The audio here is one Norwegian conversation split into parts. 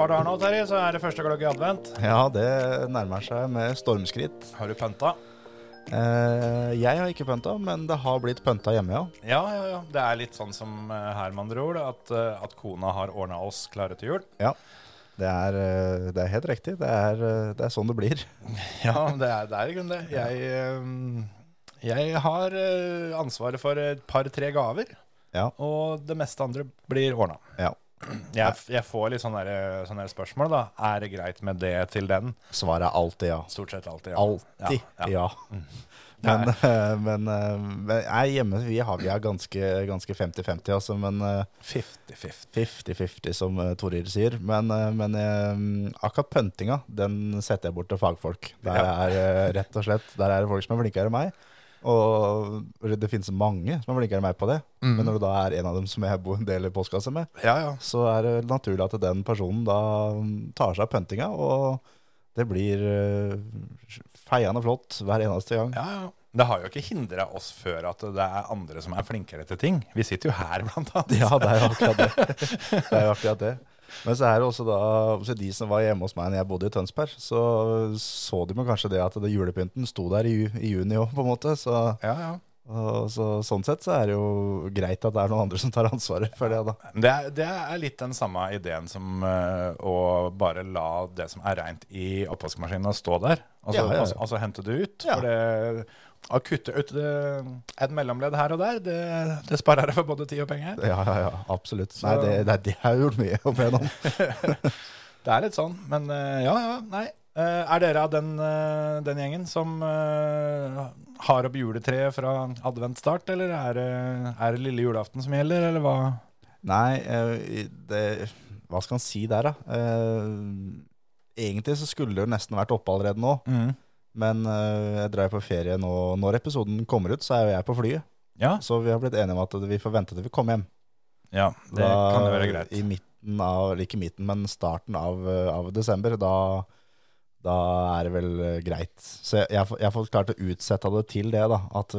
Par dager nå, Terje, så er det første gløgg i advent. Ja, det nærmer seg med stormskritt. Har du pønta? Eh, jeg har ikke pønta, men det har blitt pønta hjemme, ja. Ja, ja, ja. Det er litt sånn som eh, her, med andre ord, at, eh, at kona har ordna oss klare til jul. ja. Det er, eh, det er helt riktig. Det er, det er sånn det blir. Ja, det er, det er i grunnen det. Jeg, jeg har ansvaret for et par-tre gaver, Ja. og det meste andre blir ordna. ja. Jeg, jeg får litt sånne, der- sånne der spørsmål, da. Er det greit med det til den? Svaret er alltid ja. Stort sett alltid. Ja. Alltid Ja, ja. ja. Men, eh, men, eh, men jeg hjemme vi har, vi er ganske ganske 50-50, altså. Men eh, 50-50. 50-50, som Torir sier. Men, eh, men eh, akkurat pøntinga, den setter jeg bort til fagfolk. Der er eh, rett og slett Der er det folk som er flinkere enn meg. Og det finnes mange som er flinkere enn meg på det. Mm. Men når du da er en av dem som jeg bor en del i postkasse med, Ja, ja. så er det naturlig at den personen da tar seg av pøntinga, og det blir uh, feiende flott hver eneste gang. Ja, ja. Det har jo ikke hindra oss før at det er andre som er flinkere til ting. Vi sitter jo her, blant annet. Ja, det er jo akkurat det. det, er jo akkurat det. Men så er det også da de som var hjemme hos meg når jeg bodde i Tønsberg, så så de kanskje det at det julepynten sto der i, i juni òg, på en måte. Så, Ja, ja. så sånn sett så er det jo greit at det er noen andre som tar ansvaret for det, da. Det er, det er litt den samme ideen som uh, å bare la det som er reint i oppvaskmaskinen stå der. Altså, Ja, altså, altså hente det ut. For det, å kutte ut det, et mellomledd her og der, det, det sparer deg for både tid og penger. Ja, ja, ja, absolutt. Nei, det, det, det har jeg gjort mye opp igjennom. Det er litt sånn, men eh, ja, ja, nei. Eh, er dere av den, eh, den gjengen som har opp juletreet fra adventstart, eller er det, er det lille julaften som gjelder, eller hva? Nei, det, hva skal han si der, da? Egentlig så skulle det nesten vært oppe allerede nå. Men eh, jeg drar på ferie nå. Når episoden kommer ut, så er jo jeg på flyet. Ja, Så vi har blitt enige om at vi får vente til vi kommer hjem. ja det Da- kan jo være greit. I midten av, eller ikke midten, men starten av, eh, av desember. Da, da er det vel eh, greit. Så jeg, jeg, jeg har fått klart å utsette det til det, da. At,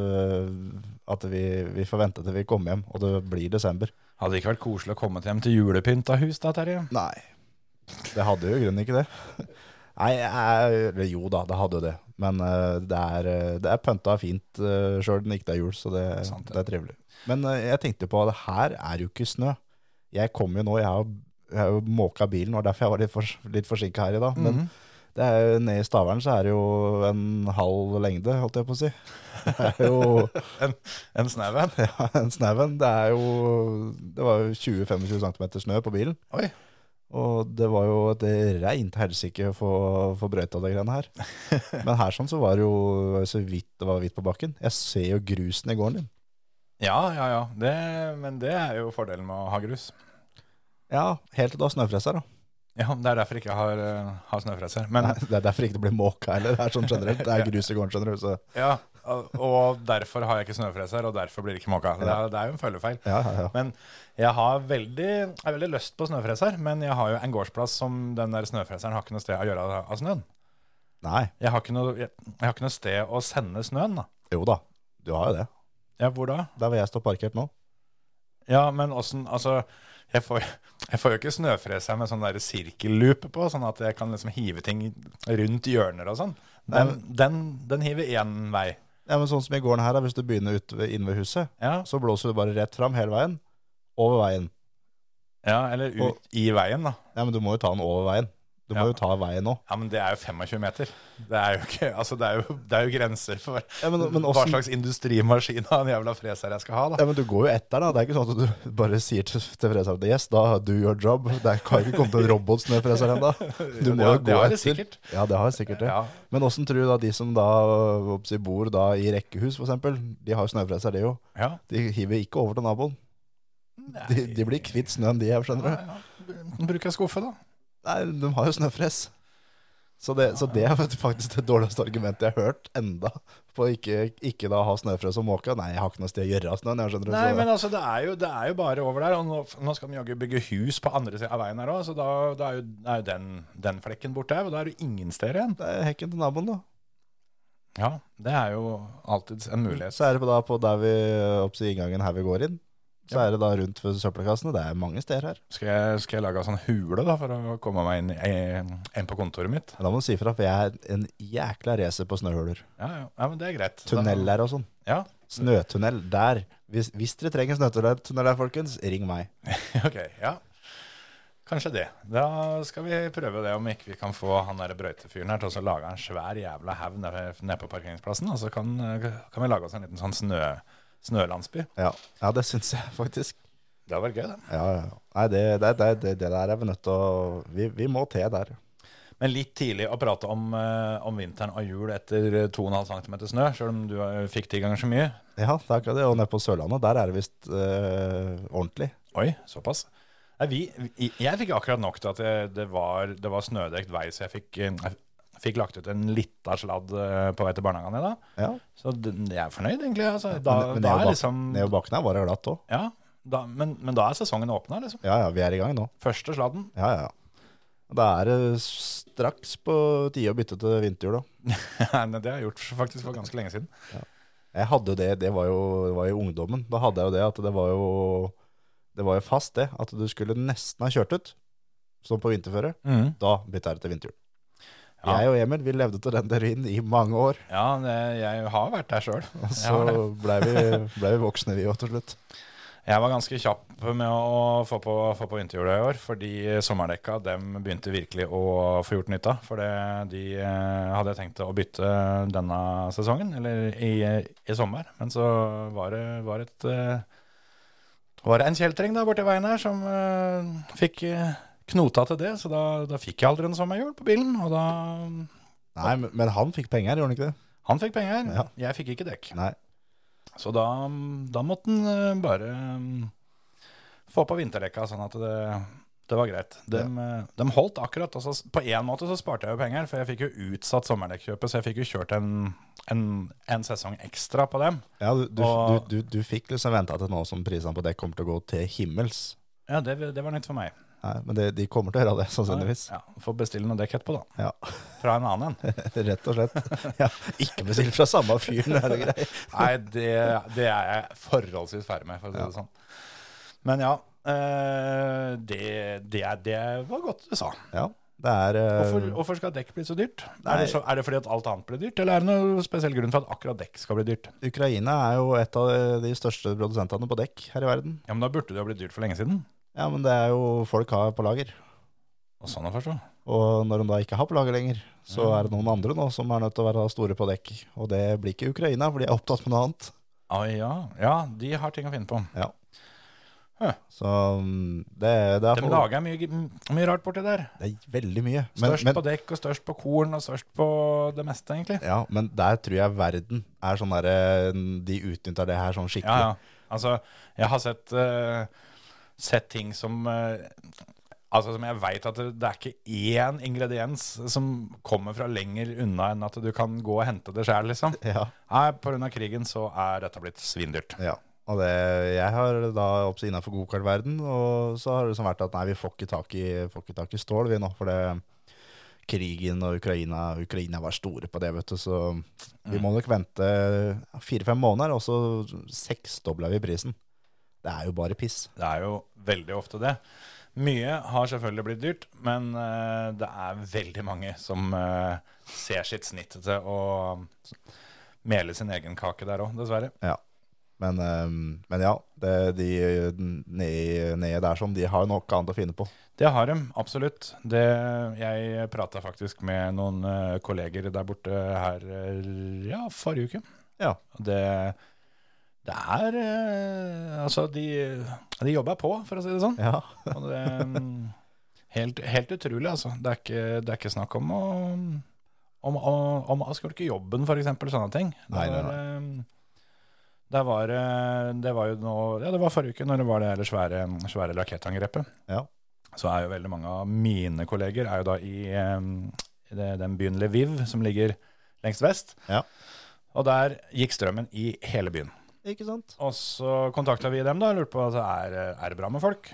at vi, vi får vente til vi kommer hjem, og det blir desember. Hadde det ikke vært koselig å komme hjem til julepynta hus da, Terje? Nei. Det hadde jo i grunnen ikke det. Nei, jeg, jo da, det hadde jo det. Men uh, det, er, eh, det er pønta fint uh, sjøl når ikke er jul, så det, Sant ja. det er trivelig. Men uh, jeg tenkte på at det her er jo ikke snø. Jeg kom jo nå, jeg har, jeg har jo måka bilen, og derfor jeg var litt, for, litt forsinka her i dag. Men Mhm. det er jo, nede i Stavern så er det jo en halv lengde, holdt jeg på å si. Det er jo En snauen? ja, en snauen. Det er jo Det var jo 20-25 cm snø på bilen. Oi. Og det var jo et reint helsike å få få brøyta det greiene her. Men her sånn så var det jo så vidt det var hvitt på bakken. Jeg ser jo grusen i gården din. Ja, ja, ja. Det, men det er jo fordelen med å ha grus. Ja, helt til du har snøfreser, da. Ja, Det er derfor jeg ikke har, eh, har snøfreser. Men, Nei, det er derfor ikke det blir måka heller. Det er sånn generelt. Det er grus i gården, skjønner du. Så. ja, og- derfor har jeg ikke snøfreser, og derfor blir det ikke måka. Det er, det er jo en følgefeil. Ja, ja, ja. Men jeg har veldig, jeg har veldig lyst på snøfreser, men jeg har jo en gårdsplass som den der snøfreseren har ikke noe sted å gjøre av, av snøen. Nei. Jeg har, ikke noe, jeg, jeg har ikke noe sted å sende snøen, da. Jo da, du har jo det. Ja, hvor da? Der hvor jeg står parkert nå. Ja, men åssen Altså, jeg får, jeg får jo ikke snøfresa med sånn sirkelloop på, sånn at jeg kan liksom hive ting rundt hjørner og sånn. Den, den, den hiver én vei. Ja, men sånn som i gården her, hvis du begynner ute ved- inne ved huset, Ja, så blåser du bare rett fram hele veien. Over veien. ja eller ut Og- i veien, da. Ja, men du må jo ta den over veien. Du må Ja. jo ta veien nå. Ja, men det er jo 25 meter. Det er jo ikke Altså, det er jo, det er jo grenser for Ja, men, men hva slags industrimaskin av en jævla freser jeg skal ha, da. Ja, men du går jo etter, da. Det er ikke sånn at du bare sier til, til freseren Yes, da do your job. Det kan ikke komme til en robotsnøfreser ennå. Du må jo gå det har etter. sikkert. Ja, det har jeg sikkert det. Ja. Men åssen tror du da de som da bor da i rekkehus, eksempel, de har jo snøfreser, de jo. ja. De hiver ikke over til naboen. De, de blir kvitt snøen, de her, skjønner du. Ja, ja. Bruker jeg skuffe, da. Nei, de har jo snøfres. Så det, så det er faktisk det dårligste argumentet jeg har hørt enda på ikke, ikke da ha snøfrø og måke. Nei, jeg har ikke noe sted å gjøre av snøen. Jeg skjønner. Nei, men altså, det er jo, det er jo bare over der. Og nå, nå skal de jaggu bygge hus på andre siden av veien her òg, så da, da er jo, da er jo den, den flekken borte her. Og da er det ingen steder igjen. det er hekken til naboen, da. Ja, det er jo alltid en mulighet. Så er det på, da på der vi opp til inngangen her vi går inn. Så er det da rundt ved søppelkassene. Det er mange steder her. Skal jeg, skal jeg lage sånn hule da, for å komme meg inn, i- inn på kontoret mitt? Da må du si fra, for jeg er en jækla racer på snøhuler. Ja, ja, ja, men det er greit. Tunneler og sånn. Ja. Snøtunnel der. Hvis, hvis dere trenger snøtunnel der, folkens, ring meg. ok, ja. Kanskje det. Da skal vi prøve det, om ikke vi kan få han der brøytefyren her til å lage en svær jævla haug nede på parkeringsplassen. Og så kan, kan vi lage oss en liten sånn snø, snølandsby. Ja, ja det syns jeg faktisk. Det hadde vært gøy, det. Ja, ja. Nei, det, det, det, det, der er vi nødt til å Vi, vi må til der. Men litt tidlig å prate om, eh, om vinteren og jul etter 2,5 cm snø, sjøl om du eh, fikk ti ganger så mye. Ja, det er akkurat det. Og nede på Sørlandet, der er det visst øh, ordentlig. Oi, såpass. Nei, vi, jeg fikk akkurat nok til at det, det, var, det var snødekt vei, så jeg fikk, jeg fikk lagt ut en lita sladd eh, på vei til barnehagen i dag. Ja. Så jeg er fornøyd, egentlig. Altså. Da, men da er liksom ned bakken her var det glatt òg. Ja, da, men, men da er sesongen åpna, liksom. Ja, ja, vi er i gang nå. Første sladden. Ja, ja. Da er det straks på tide å bytte til vinterhjul òg. Det har jeg gjort faktisk for ganske lenge siden. Jeg hadde jo det, det var jo, det var jo ungdommen. Da hadde jeg jo det at det var jo Det var jo fast det, at du skulle nesten ha kjørt ut, som på vinterføre. Da bytta jeg til vinterhjul. Ja. Jeg og Emil vi levde til den teorien i mange år. Ja, det, jeg har vært der sjøl. Og så blei vi, ble vi voksne, vi òg, til slutt. Jeg var ganske kjapp med å få på, få på vinterhjulet i år, fordi sommerdekka dem begynte virkelig å få gjort nytta. For det, de eh, hadde jeg tenkt å bytte denne sesongen, eller i, i sommer. Men så var det var et eh, var det en kjeltring da borti veien her som eh, fikk knota til det, så da, da fikk jeg aldri en sommerhjul på bilen. Og da Nei, men, men han fikk penger, gjorde han ikke det? Han fikk penger, Ja. jeg fikk ikke dekk. Nei. Så da, da måtte han eh, bare mm, få på vinterdekka, sånn at det, det var greit. De, eh, de holdt akkurat. Altså, på en måte så sparte jeg jo penger, for jeg fikk jo utsatt sommerdekkjøpet, så jeg fikk jo kjørt en, en, en sesong ekstra på dem. Ja, du, du, Og- du, du, du fikk liksom venta til nå som prisene på dekk kommer til å gå til himmels. Ja, det, det var nytt for meg. Nei, men det, de kommer til å gjøre det, sannsynligvis. Ja, Får bestille noe dekk etterpå, da. Ja, Fra en annen en. Rett og slett. Ja, ikke bestill fra samme fyren, er det greit? Nei, det, det er jeg forholdsvis ferdig med, for å si det sånn. Men ja, eh, det, det, det var godt du sa. Ja, det er eh, Hvorfor, hvorfor skal dekk bli så dyrt? Er det, så, er det fordi at alt annet blir dyrt, eller er det noen spesiell grunn for at akkurat dekk skal bli dyrt? Ukraina er jo et av de største produsentene på dekk her i verden. Ja, men Da burde det jo blitt dyrt for lenge siden. Ja, men det er jo folk har på lager. Og sånn er forstå. Og når de da ikke har på lager lenger, så Ja. er det noen andre nå som er nødt til å være store på dekk. Og det blir ikke Ukraina, for de er opptatt med noe annet. Ah, ja. ja, de har ting å finne på. Ja. Huh. Så mm, det, det, er De lager mye, mye rart borti der. det er veldig mye. Men, Størst men, på dekk, og størst på korn, og størst på det meste, egentlig. ja, men der tror jeg verden er sånn derre De utnytter det her sånn skikkelig. ja. Altså, jeg har sett, eh, sett ting som eh, Altså som jeg veit at det, det er ikke én ingrediens som kommer fra lenger unna enn at du kan gå og hente det sjøl, liksom. Ja. Nei, Pga. krigen så er dette blitt svindyrt. Ja. Og det, jeg har da oppsett innafor gokartverden, og så har det liksom vært at nei, vi får ikke tak i, ikke tak i stål vi nå, for det krigen og Ukraina Ukraina var store på det, vet du, så vi må nok vente fire-fem måneder, og så seksdobla vi prisen. Det er jo bare piss. Det er jo veldig ofte det. Mye har selvfølgelig blitt dyrt, men uh, det er veldig mange som uh, ser sitt snitt til å mele sin egen kake der òg, dessverre. Ja. Men, eh, men ja, det, de nede, der som de har nok annet å finne på. Det har de, absolutt. Det, jeg prata faktisk med noen uh, kolleger der borte her ja, forrige uke. Ja. Det, det er eh, Altså, de, de jobber på, for å si det sånn. Ja. Og det mm, helt, helt utrolig, altså. Det er ikke, det er ikke snakk om å om, om, om å skulke jobben, eksempel, sånne ting. Det Nei, nei, var, eh, Der var, det- det var jo nå Ja, det var forrige uke, når det var det svære, svære rakettangrepet. Ja. Så er jo veldig mange av mine kolleger er jo da i, eh, i det, den byen Lviv, som ligger lengst vest. Ja. Og der gikk strømmen i hele byen. Ikke sant? Og så kontakta vi dem da og lurte på altså, er, er det bra med folk.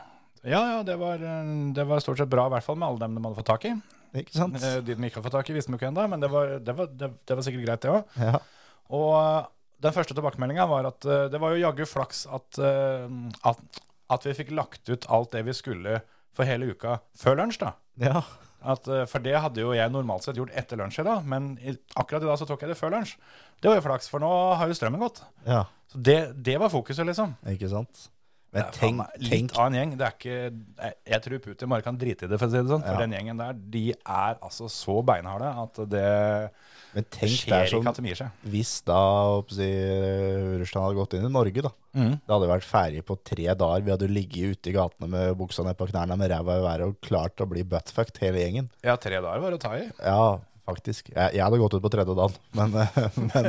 Ja, ja, det var, eh, det var stort sett bra, i hvert fall med alle dem de hadde fått tak i. Ikke sant? Eh, De de ikke hadde fått tak i, visste de ikke ennå, men det var, det, var, det, var sikkert greit, det òg. Ja. Og eh, den første tilbakemeldinga var at eh, det var jo jaggu flaks at, eh, at, at vi fikk lagt ut alt det vi skulle for hele uka før lunsj, da. ja. At, eh, for det hadde jo jeg normalt sett gjort etter lunsj i dag, men akkurat i dag så tok jeg det før lunsj. Det var jo flaks, for nå har jo strømmen gått. Ja. Så det, det var fokuset, liksom. Ikke sant? Men Det er tenk, meg litt tenk av en gjeng. Det er ikke, jeg, jeg tror Putin bare kan drite i det, for å si det sånn. For Ja. den gjengen der, de er altså så beinharde at det, Men tenk skjer som ikke at de gir seg. Hvis da si, Russland hadde gått inn i Norge, da. Mm. Det hadde vært ferdig på tre dager. Vi hadde ligget ute i gatene med buksa ned på knærne med ræva i været og klart å bli buttfucked hele gjengen. Ja, tre dager var det å ta i. Ja, faktisk. Jeg, jeg hadde gått ut på tredje dagen, men, men,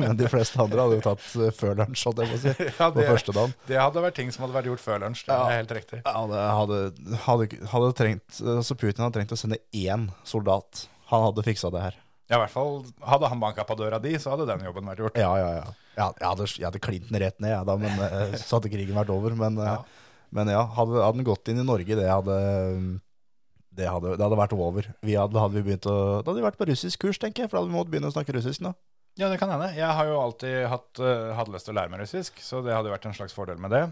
men de fleste andre hadde jo tatt eh, før lunsj, holdt jeg på å si. Ja, På første dagen. Det hadde vært ting som hadde vært gjort før lunsj. Det er helt riktig. Ja, det hadde, hadde, hadde trengt, altså Putin hadde trengt å sende én soldat. Han hadde fiksa det her. Ja, i hvert fall Hadde han banka på døra di, så hadde den jobben vært gjort. Ja, ja, ja. ja jeg, hadde, jeg hadde klint den rett ned, jeg, da, men eh, så hadde krigen vært over. Men ja, men ja hadde, hadde den gått inn i Norge, det hadde det hadde, det hadde vært over. Vi hadde, hadde vi begynt å, da hadde vi vært på russisk kurs, tenker jeg. For da hadde vi måttet begynne å snakke russisk nå. Ja, det kan hende. Jeg har jo alltid hatt, uh, lyst til å lære meg russisk, så det hadde vært en slags fordel med det.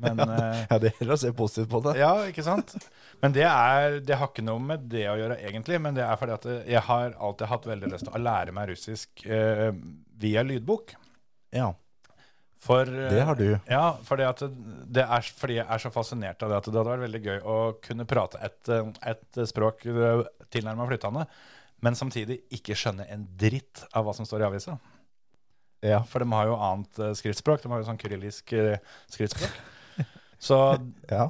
Men eh, Ja, det gjelder å se positivt på det. Ja, ikke sant? Men det, er, det har ikke noe med det å gjøre, egentlig. Men det er fordi at jeg har alltid hatt veldig lyst til å lære meg russisk uh, via lydbok. Ja, For, eh, det har du. Ja, fordi, det, det er, fordi jeg er så fascinert av det at det hadde vært veldig gøy å kunne prate et, eh, et språk tilnærma flytende, men samtidig ikke skjønne en dritt av hva som står i avisa. Ja. For de har jo annet eh, skriftspråk. De har jo sånn kyrillisk eh, skriftspråk. Så ja.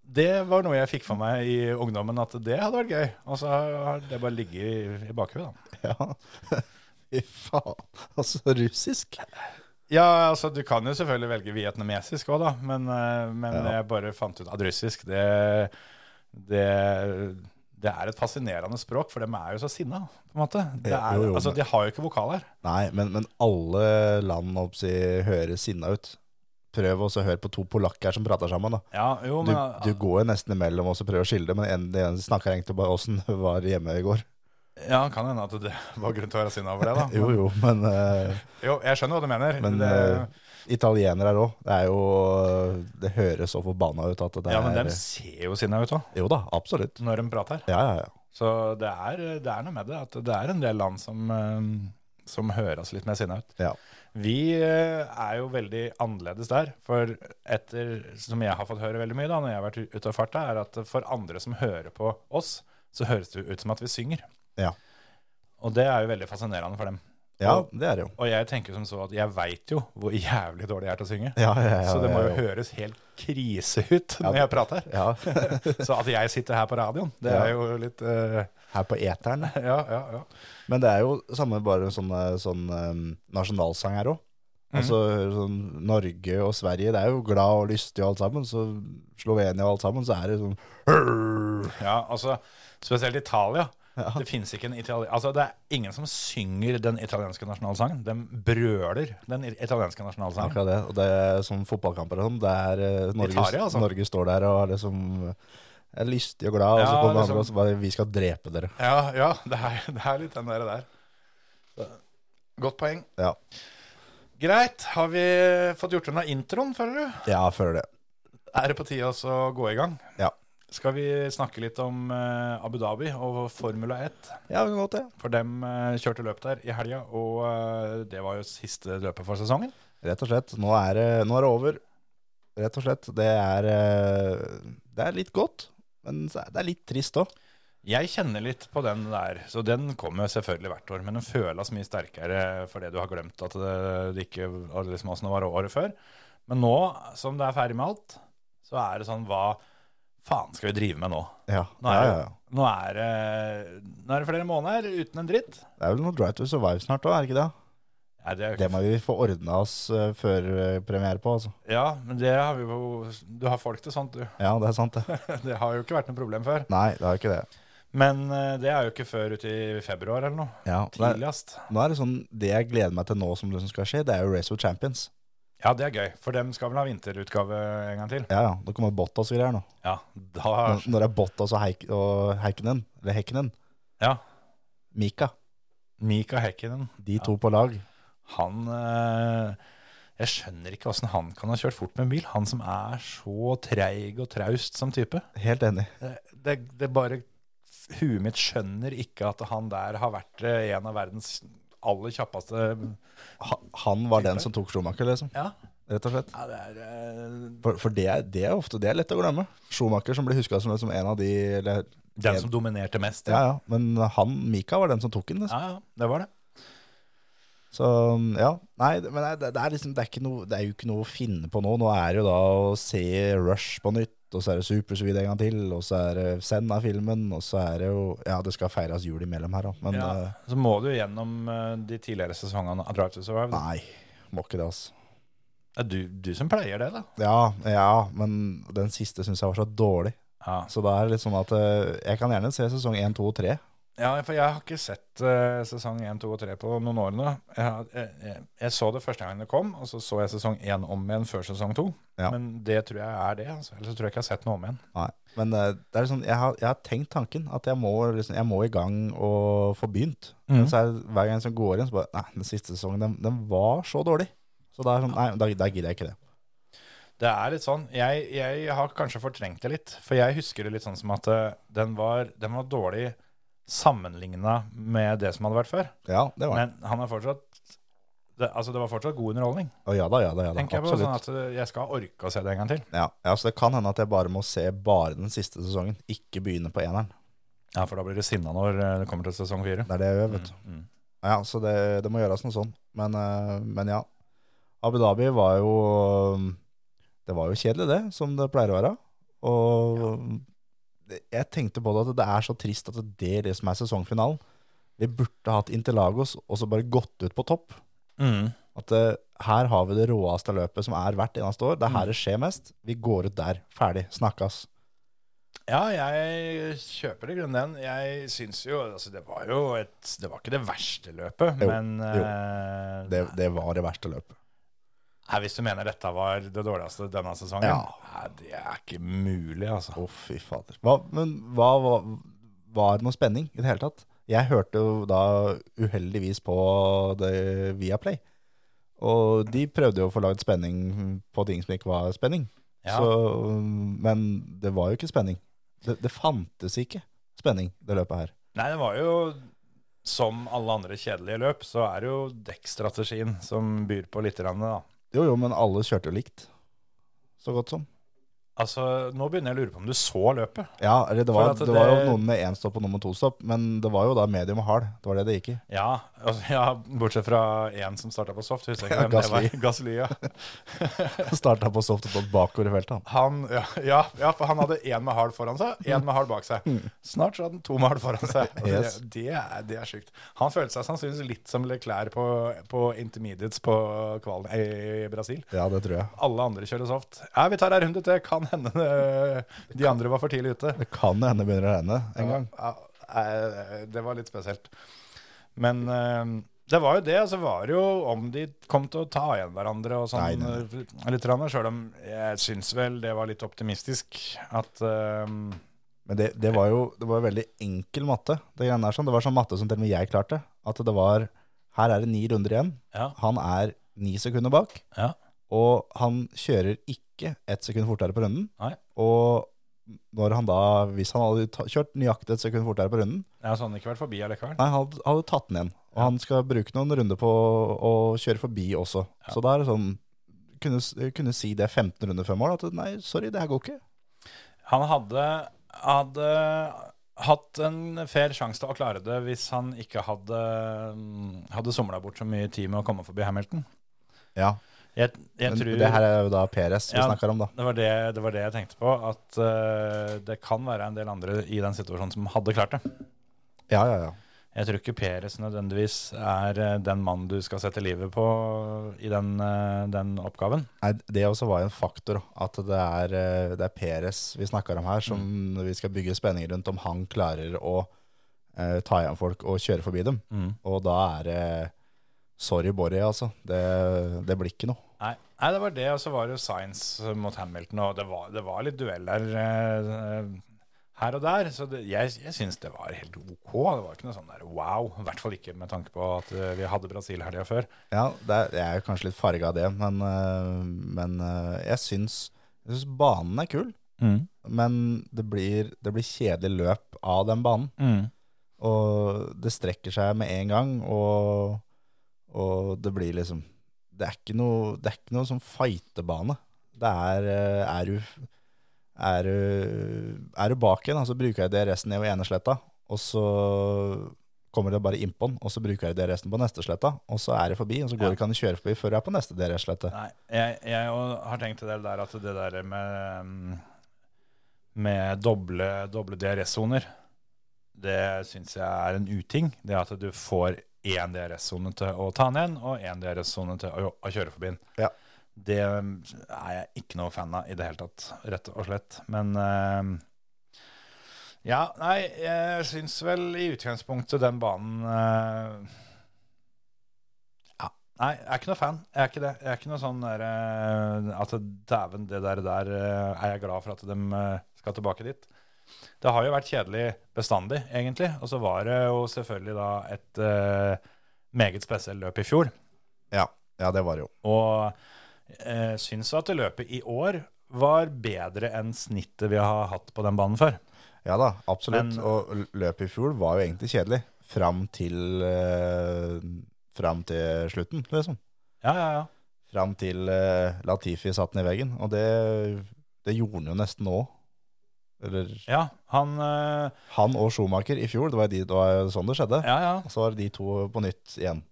det var noe jeg fikk for meg i ungdommen, at det hadde vært gøy. Og så har det bare ligget i, i bakhuet, da. Ja. Fy faen. Altså, russisk? Ja, altså du kan jo selvfølgelig velge vietnamesisk òg, da. Men, eh, men Ja. jeg bare fant ut at russisk, det, det det er et fascinerende språk, for de er jo så sinna, på en måte. Det er, jo, jo, altså, de har jo ikke vokaler. Nei, men, men alle land oppsi, høres sinna ut. Prøv også å høre på to polakker som prater sammen. da. Ja, jo, Du, men du går jo nesten imellom og prøver å skille det, men en, en snakker egentlig bare åssen var hjemme i går. Ja, kan hende at det var grunn til å være sinna over det, da. Jo, jo, men, uh, Jo, jeg skjønner hva du mener. men det, uh, italienere her òg. Det er jo Det høres så forbanna ut at det ja, er men de ser jo sinna ut òg, Jo da, absolutt. når de prater. Ja, ja, ja. Så det er, det er noe med det. At det er en del land som, eh, som høres litt mer sinna ut. Ja. Vi er jo veldig annerledes der. For etter, som jeg har fått høre veldig mye da, når jeg har vært ute og farta, er at for andre som hører på oss, så høres det ut som at vi synger. Ja. Og det er jo veldig fascinerende for dem. ja, Og- det er det jo. Og jeg tenker som så at jeg veit jo hvor jævlig dårlig jeg er til å synge. Ja, ja, ja, så det må jo høres helt krise ut når jeg prater. ja. Så at jeg sitter her på radioen, det er jo litt uh... Her på eteren. Ja, ja, ja. Men det er jo samme bare sånn, sånn um, nasjonalsang her òg. Mhm. Altså sånn Norge og Sverige, det er jo glad og lystig og alt sammen. Så Slovenia og alt sammen, så er det sånn Ja, altså Spesielt Italia. Ja. Det finnes ikke en italien... Altså, det er ingen som synger den italienske nasjonalsangen. De brøler den italienske nasjonalsangen. Akkurat det. Og det er sånn fotballkamper og sånn. Det er eh, Norge, Italia, altså. Norge står der og er liksom er lystig og glad, og så kommer liksom- andre og så bare 'Vi skal drepe dere'. Ja, ja det, er, det er litt den der. der. Godt poeng. Ja, Greit. Har vi fått gjort unna introen, føler du? ja jeg føler det. Er det på tide å gå i gang? Ja. Skal vi snakke litt om eh, Abu Dhabi og Formula 1? Ja, vi kan godt det. For dem eh, kjørte løp der i helga, og eh, det var jo siste løpet for sesongen. Rett og slett. Nå er det, nå er det over. Rett og slett. Det er, det er litt godt, men det er litt trist òg. Jeg kjenner litt på den der, så den kommer selvfølgelig hvert år. Men den føles mye sterkere fordi du har glemt at det, det ikke liksom var året før. Men nå som det er ferdig med alt, så er det sånn Hva faen skal vi drive med nå? Ja. Nå er, ja, ja. nå er, nå er det flere måneder uten en dritt. Det er vel noe Drive to Survive snart òg, er det ikke det? Nei, det er jo Det må vi få ordna oss eh, før eh, premiere på, altså. Ja, men det har vi jo Du har folk til sånt, du. Ja, det er sant, det. Det har jo ikke vært noe problem før. Nei, det har ikke det. Men eh, det er jo ikke før ute i februar eller noe. Ja, Tidligst. nå er det sånn Det jeg gleder meg til nå som liksom skal skje, det er jo Race of Champions. Ja, det er gøy. For dem skal vel ha vinterutgave en gang til. Ja, ja. Det kommer Bottas og greier nå. Ja, da Når når det er Bottas og, Heik og Heikkinen, eller Hekkenen. Ja. Mika, Mika Häkkinen, de to på lag. han eh, Jeg skjønner ikke åssen han kan ha kjørt fort med en bil. Han som er så treig og traust som type. Helt enig. Det, det, det bare Huet mitt skjønner ikke at han der har vært eh, en av verdens aller kjappeste han var den som tok Schumacher, liksom. Ja, Rett og slett. ja det er eh, For, for det, det er ofte det er lett å glemme. Schumacher som blir huska som som, en av de eller, den som dominerte mest. Ja, ja. Men han, Mika, var den som tok den. Liksom. ja, ja det var det. Så ja. Nei, men det, det, er liksom, det, er noe, det er jo ikke noe å finne på nå. Nå er det jo da å se Rush på nytt, og så er det Supersweet en gang til, og så er det Senna-filmen, og så er det jo Ja, det skal feires jul imellom her òg, men Ja. eh, Så må du gjennom uh, de tidligere sesongene av Drive to Survive. da. nei. Må ikke det, altså. Det er du, du som pleier det, da. Ja, ja, men den siste syns jeg var så dårlig. Ja. Så da er det litt sånn at uh, jeg kan gjerne se sesong 1, 2 og 3. Ja, for jeg har ikke sett uh, sesong 1, 2 og 3 på noen år nå. Jeg, jeg, jeg, jeg så det første gang det kom, og så så jeg sesong 1 om igjen før sesong 2. Ja. Men det tror jeg er det. Altså. Ellers tror jeg ikke jeg har sett noe om igjen. Nei. Men uh, det er sånn, jeg har, jeg har tenkt tanken at jeg må, liksom, jeg må i gang og få begynt. Mm. Men så er hver gang som går inn, så bare Nei, den siste sesongen, den, den var så dårlig. Så da er sånn, nei, da, da gidder jeg ikke det. Det er litt sånn. Jeg, jeg har kanskje fortrengt det litt. For jeg husker det litt sånn som at eh, den var, den var dårlig sammenligna med det som hadde vært før. Ja, det var. Men han er fortsatt det, altså det var fortsatt god underholdning. Å, ja da, ja da, ja da. tenker jeg på Absolutt. sånn at eh, Jeg skal orke å se det en gang til. Ja, ja, så det kan hende at jeg bare må se bare den siste sesongen, ikke begynne på eneren. Ja, For da blir det sinna når eh, det kommer til sesong fire. Det er det jeg gjør, vet du. Mm. Ja, så det, det må gjøres noe sånn. Men, eh, men ja. Abu Dhabi var jo Det var jo kjedelig, det, som det pleier å være. Og jeg tenkte på det at det er så trist at det er det som er sesongfinalen. Vi burde hatt Interlagos og så bare gått ut på topp. Mm. At uh, her har vi det råeste løpet som er hvert eneste år. Det er her det skjer mest. Vi går ut der. Ferdig. Snakkes. Ja, jeg kjøper i grunnen den. Jeg syns jo altså Det var jo et Det var ikke det verste løpet, Jo, men jo. eh, Det, det var det verste løpet. Nei, Hvis du mener dette var det dårligste denne sesongen? Ja. Nei, det er ikke mulig, altså. Å, fy fader. Hva, men hva, hva var noe spenning i det hele tatt? Jeg hørte jo da uheldigvis på det Viaplay. Og de prøvde jo å få lagd spenning på ting som ikke var spenning. Ja. Så, men det var jo ikke spenning. Det, det fantes ikke spenning, det løpet her. Nei, det var jo som alle andre kjedelige løp, så er det jo dekkstrategien som byr på litt, da. Jo, jo, men alle kjørte jo likt. Så godt som. Altså, Nå begynner jeg å lure på om du så løpet. Ja, det var, det, det var jo noen med én stopp og noen med to stopp, men det var jo da medium og hard. Det var det det gikk i. Ja, altså, ja bortsett fra én som starta på soft. Husker jeg ikke hvem det var. Gasly, ja. Starta på soft og tok bakover i feltet. han. Han, ja, ja, ja, for han hadde én med hard foran seg, én med hard bak seg. Snart så hadde han to med hard foran seg. Altså, Yes. det, det, er, det er sjukt. Han følte seg sannsynligvis litt som Leclerc på, på intermediates på kvalen i Brasil. Ja, det tror jeg. Alle andre kjører soft. Ja, vi tar ei runde til. Kan hende de andre var for tidlig ute. Det kan hende det begynner å regne en gang. Ja, eh, det var litt spesielt. Men eh, det var jo det. Så var det jo om de kom til å ta igjen hverandre og sånn. Nei, eh, Litt, Sjøl om jeg syns vel det var litt optimistisk at eh, Men det, det var jo det var veldig enkel matte. Det greiene der sånn. Det var sånn matte som til og med jeg klarte. At det var Her er det ni runder igjen. Ja. Han er ni sekunder bak. Ja. Og han kjører ikke ett sekund fortere på runden. Nei. Og når han da, hvis han hadde kjørt nøyaktig et sekund fortere på runden, Så han hadde ikke vært forbi allikevel. nei, han hadde, hadde tatt den igjen. Og han skal bruke noen runder på å kjøre forbi også. Så da er det sånn kunne, kunne si det 15 runder før mål, at nei, sorry, det her går ikke. Han hadde, hadde hatt en fair sjanse til å klare det hvis han ikke hadde, hadde somla bort så mye tid med å komme forbi Hamilton. Ja, Jeg, jeg Men tror det her er jo da Peres vi Ja. snakker om, da. Det var det, det var det jeg tenkte på. At uh, det kan være en del andre i den situasjonen som hadde klart det. Ja, ja, ja. Jeg tror ikke Peres nødvendigvis er eh, den mannen du skal sette livet på i den, eh, den oppgaven. Nei, det også var en faktor, at det er, eh, det er Peres vi snakker om her, som vi skal bygge spenning rundt om han klarer å eh, ta igjen folk og kjøre forbi dem. Og da er det Sorry, Borry, altså. Det, det blir ikke noe. Nei, det var det, og så var det jo Science mot Hamilton, og det var, det var litt dueller eh, her og der. Så det, jeg, jeg syns det var helt ok. Det var ikke noe sånn der wow. I hvert fall ikke med tanke på at eh, vi hadde Brasil helga før. Ja, det er, jeg er kanskje litt farga av det, men, eh, men eh, jeg syns, jeg syns banen er kul. Men det blir, det blir kjedelig løp av den banen. Og det strekker seg med en gang, og, og det blir liksom Det er ikke noe, det er ikke noe sånn fightebane. Det er eh, Er du er du, er du bak igjen, så bruker jeg DRS-en ned ved ene sletta, og så kommer det bare innpå den, og så bruker jeg DRS-en på neste sletta, og så er det forbi, og så går Ja. det ikke an å kjøre forbi før du er på neste DRS-slette. Nei, jeg, jeg har tenkt en del der at det der med, mm, med doble, doble DRS-soner, det syns jeg er en uting. Det at du får én DRS-sone til å ta den igjen, og én DRS-sone til å, å kjøre forbi den. Ja. Det er jeg ikke noe fan av i det hele tatt, rett og slett. Men uh, ja, nei, jeg syns vel i utgangspunktet den banen uh, ja, Nei, jeg er ikke noe fan. Jeg er ikke det. Jeg er ikke noe sånn der, eh, at dæven, det der, der eh, er jeg glad for at de eh, skal tilbake dit. Det har jo vært kjedelig bestandig, egentlig. Og så var det jo selvfølgelig da et uh, meget spesielt løp i fjor. Ja, ja det var det jo. Og eh, syns at løpet i år var bedre enn snittet vi har hatt på den banen før. Ja da, absolutt. Men- og løpet i fjor var jo egentlig kjedelig, fram til, uh, fram til slutten, liksom. Ja, ja, ja. Fram til eh, Latifi satt den i veggen, og det, det gjorde han jo nesten nå. Eller Ja, han eh, han og Schumacher i fjor, det var, de, det var sånn det skjedde. Ja, ja. Og så var det de to på nytt igjen.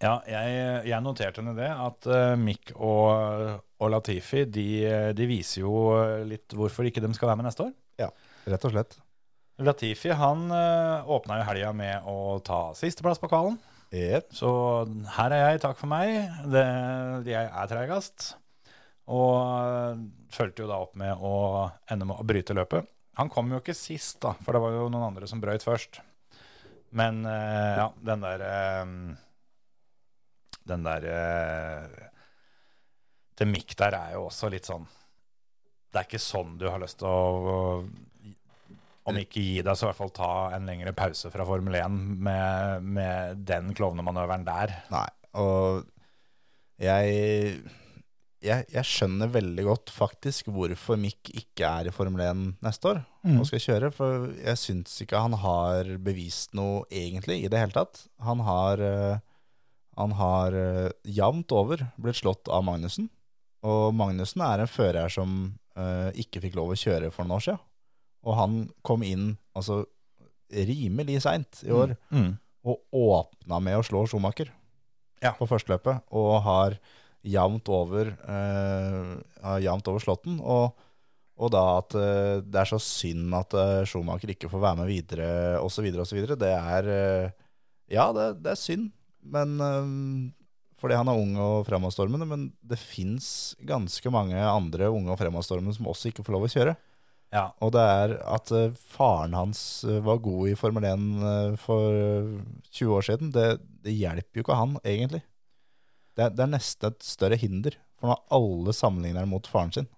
Ja, jeg, jeg noterte ned det, at uh, Mick og, og Latifi de, de viser jo litt hvorfor ikke de skal være med neste år. Ja, Rett og slett. Latifi han uh, åpna jo helga med å ta sisteplass på kvalen. Yep. Så her er jeg, takk for meg. Det, jeg er treigest. Og eh, fulgte jo da opp med å ende med å bryte løpet. Han kom jo ikke sist, da, for det var jo noen andre som brøyt først. Men uh, ja, den der uh, Den der uh, Det Mick der er jo også litt sånn Det er ikke sånn du har lyst til å om ikke gi deg, så i hvert fall ta en lengre pause fra Formel 1 med, med den klovnemanøveren der. Nei, og jeg, jeg, jeg skjønner veldig godt faktisk hvorfor Mick ikke er i Formel 1 neste år Mm. og skal kjøre, for jeg syns ikke han har bevist noe egentlig i det hele tatt. Han har, eh, han har eh, jevnt over blitt slått av Magnussen, og Magnussen er en fører som uh, ikke fikk lov å kjøre for noen år siden. Og han kom inn altså rimelig seint i år Mm. og åpna med å slå Schumacher Ja. på førsteløpet, og har jevnt over, eh, jevnt over slåtten. Og, og da at eh, det er så synd at eh, Schumacher ikke får være med videre, osv., osv. Det er eh, Ja, det, det er synd, men fordi han er ung og fremadstormende, men det fins ganske mange andre unge og fremadstormende som også ikke får lov å kjøre. Ja. Og det er at faren hans var god i Formel 1 eh, for eh, 20 år siden, det, det hjelper jo ikke han, egentlig. Det, det er nesten et større hinder, for nå har alle sammenligner mot faren sin.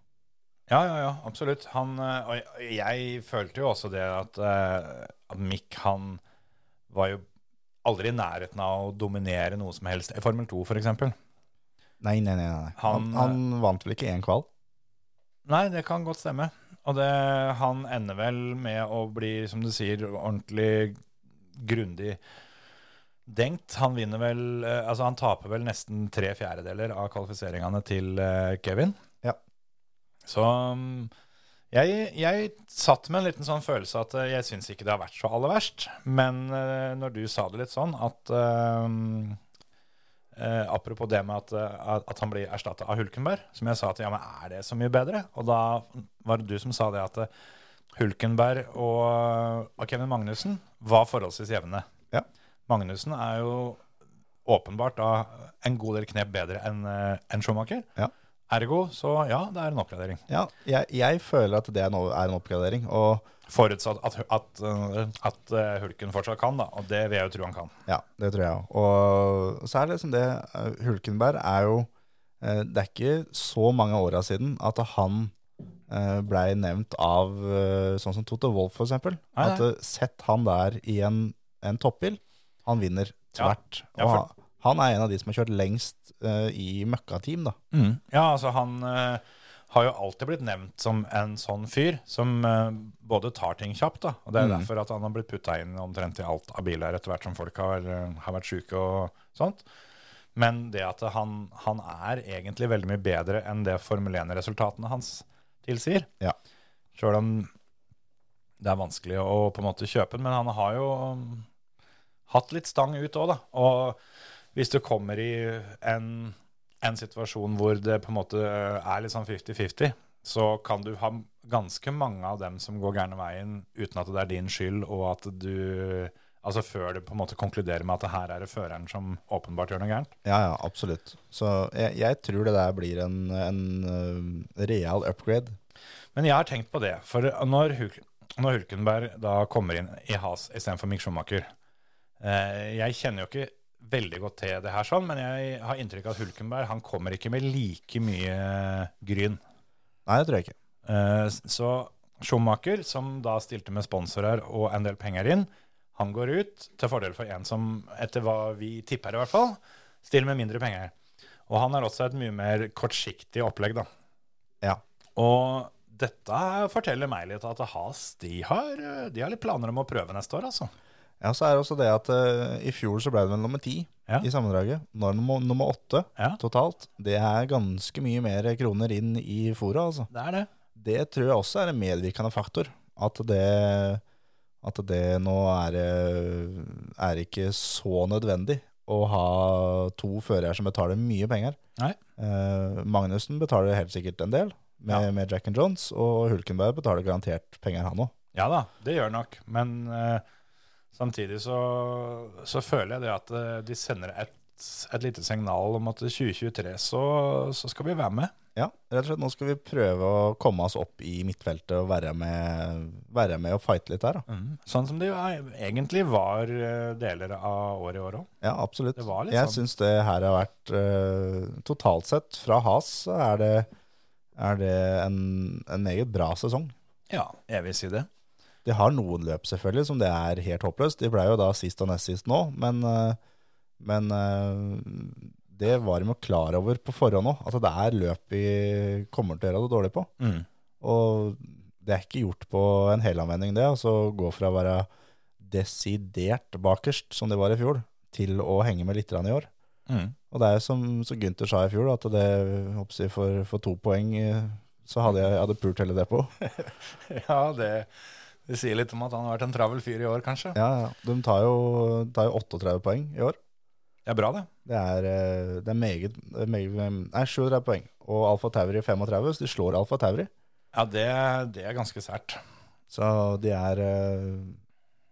Ja, ja, ja, absolutt. Han, eh, og jeg- jeg følte jo også det at, eh, at Mick han var jo aldri i nærheten av å dominere noe som helst. I Formel 2 f.eks. Nei, nei, nei. nei. Han, Han- han vant vel ikke én kval? Nei, det kan godt stemme. Og det, han ender vel med å bli, som du sier, ordentlig grundig denkt. Han vinner vel eh, Altså, han taper vel nesten tre fjerdedeler av kvalifiseringene til eh, Kevin. Ja. Så mm, jeg, jeg satt med en liten sånn følelse at eh, jeg syns ikke det har vært så aller verst. Men når du sa det litt sånn at eh, Uh, Apropos det med at, uh, at han blir erstatta av Hulkenberg, som jeg sa at ja, men er det så mye bedre? Og da var det du som sa det at Hulkenberg og, og Kevin Magnussen var forholdsvis jevne. Ja. Magnussen er jo åpenbart da en god del knep bedre enn en enn Schumacher. Ja. Ergo, så ja, det er en oppgradering. Ja, jeg, jeg føler at det er, no, er en oppgradering. Og Forutsatt at, at, eh, at eh, Hulken fortsatt kan, da. Og det vil jeg jo tro han kan. ja, det tror jeg òg. Og så er det liksom det eh, Hulkenberg er jo eh, Det er ikke så mange åra siden at han eh, blei nevnt av eh, sånn som Toto Wolff, nei. At eh, sett han der i en, en toppbil, han vinner tvert. Ja, Og for- han, han er en av de som har kjørt lengst uh, i møkkateam, da. Ja, altså han uh, har jo alltid blitt nevnt som en sånn fyr som uh, både tar ting kjapt, da. Og det er Mm. derfor at han har blitt putta inn omtrent i alt av biler etter hvert som folk har, har vært sjuke og sånt. Men det at han, han er egentlig veldig mye bedre enn det Formel 1-resultatene hans tilsier. Ja. Sjøl om det er vanskelig å på en måte kjøpe den, men han har jo hatt litt stang ut òg, da. Og hvis du kommer i en, en situasjon hvor det på en måte er litt sånn 50-50, så kan du ha ganske mange av dem som går gærne veien uten at det er din skyld, og at du Altså før du på en måte konkluderer med at det her er det føreren som åpenbart gjør noe gærent. Ja, ja, absolutt. Så jeg, jeg tror det der blir en, en uh, real upgrade. Men jeg har tenkt på det, for når, Hul når Hulkenberg da kommer inn i Has istedenfor Mick Schumacher eh, Jeg kjenner jo ikke veldig godt til det her, sånn, men jeg har inntrykk av at Hulkenberg han kommer ikke med like mye gryn. Nei, det tror jeg ikke. Eh, Så Schumacher, som da stilte med sponsorer og en del penger inn, han går ut til fordel for en som, etter hva vi tipper i hvert fall, stiller med mindre penger. Og han har også et mye mer kortsiktig opplegg, da. Ja. Og dette forteller meg litt at Has de har, de har litt planer om å prøve neste år, altså. Ja, så er det også det at eh, i fjor så ble det vel nummer ti Ja. i sammendraget. Nå er det nummer, nummer åtte Ja. totalt. Det er ganske mye mer kroner inn i fora, altså. Det er det. Det tror jeg også er en medvirkende faktor. At det, at det nå er, eh, er ikke så nødvendig å ha to førere som betaler mye penger. Nei. Eh, Magnussen betaler helt sikkert en del med, Ja. med Jack and Jones, og Hulkenberg betaler garantert penger, han òg. Ja da, det gjør nok. Men eh, samtidig så, så føler jeg det at eh, de sender et, et lite signal om at 2023 så, så skal vi være med. Ja, rett og slett. Nå skal vi prøve å komme oss opp i midtfeltet og være med, være med og fighte litt der. Da. Sånn som det egentlig var eh, deler av året i år òg. Ja, absolutt. Jeg sånn. syns det her har vært eh, Totalt sett, fra Has, er det, er det en, en meget bra sesong. Ja, jeg vil si det. De har noen løp, selvfølgelig, som det er helt håpløst. De ble jo da sist og nest sist nå, men, eh, men eh, det var de jo klar over på forhånd òg, at det er løp vi kommer til å gjøre det dårlig på. Mm. Og det er ikke gjort på en helanvending, det. Altså gå fra å være desidert bakerst, som det var i fjor, til å henge med litt i år. Mm. Og det er jo som, som Gunther sa i fjor, at det jeg, for, for to poeng eh, så hadde jeg, jeg hadde pult hele det på. Ja, det, det sier litt om at han har vært en travel fyr i år, kanskje. Ja, ja. De tar jo, tar jo 38 poeng i år. Det er bra, det. Det er, eh, det er meget, meget Nei, 37 poeng. Og Alfa Tauri 35, så de slår Alfa Tauri. Ja, det, det er ganske sært. Så de er, eh,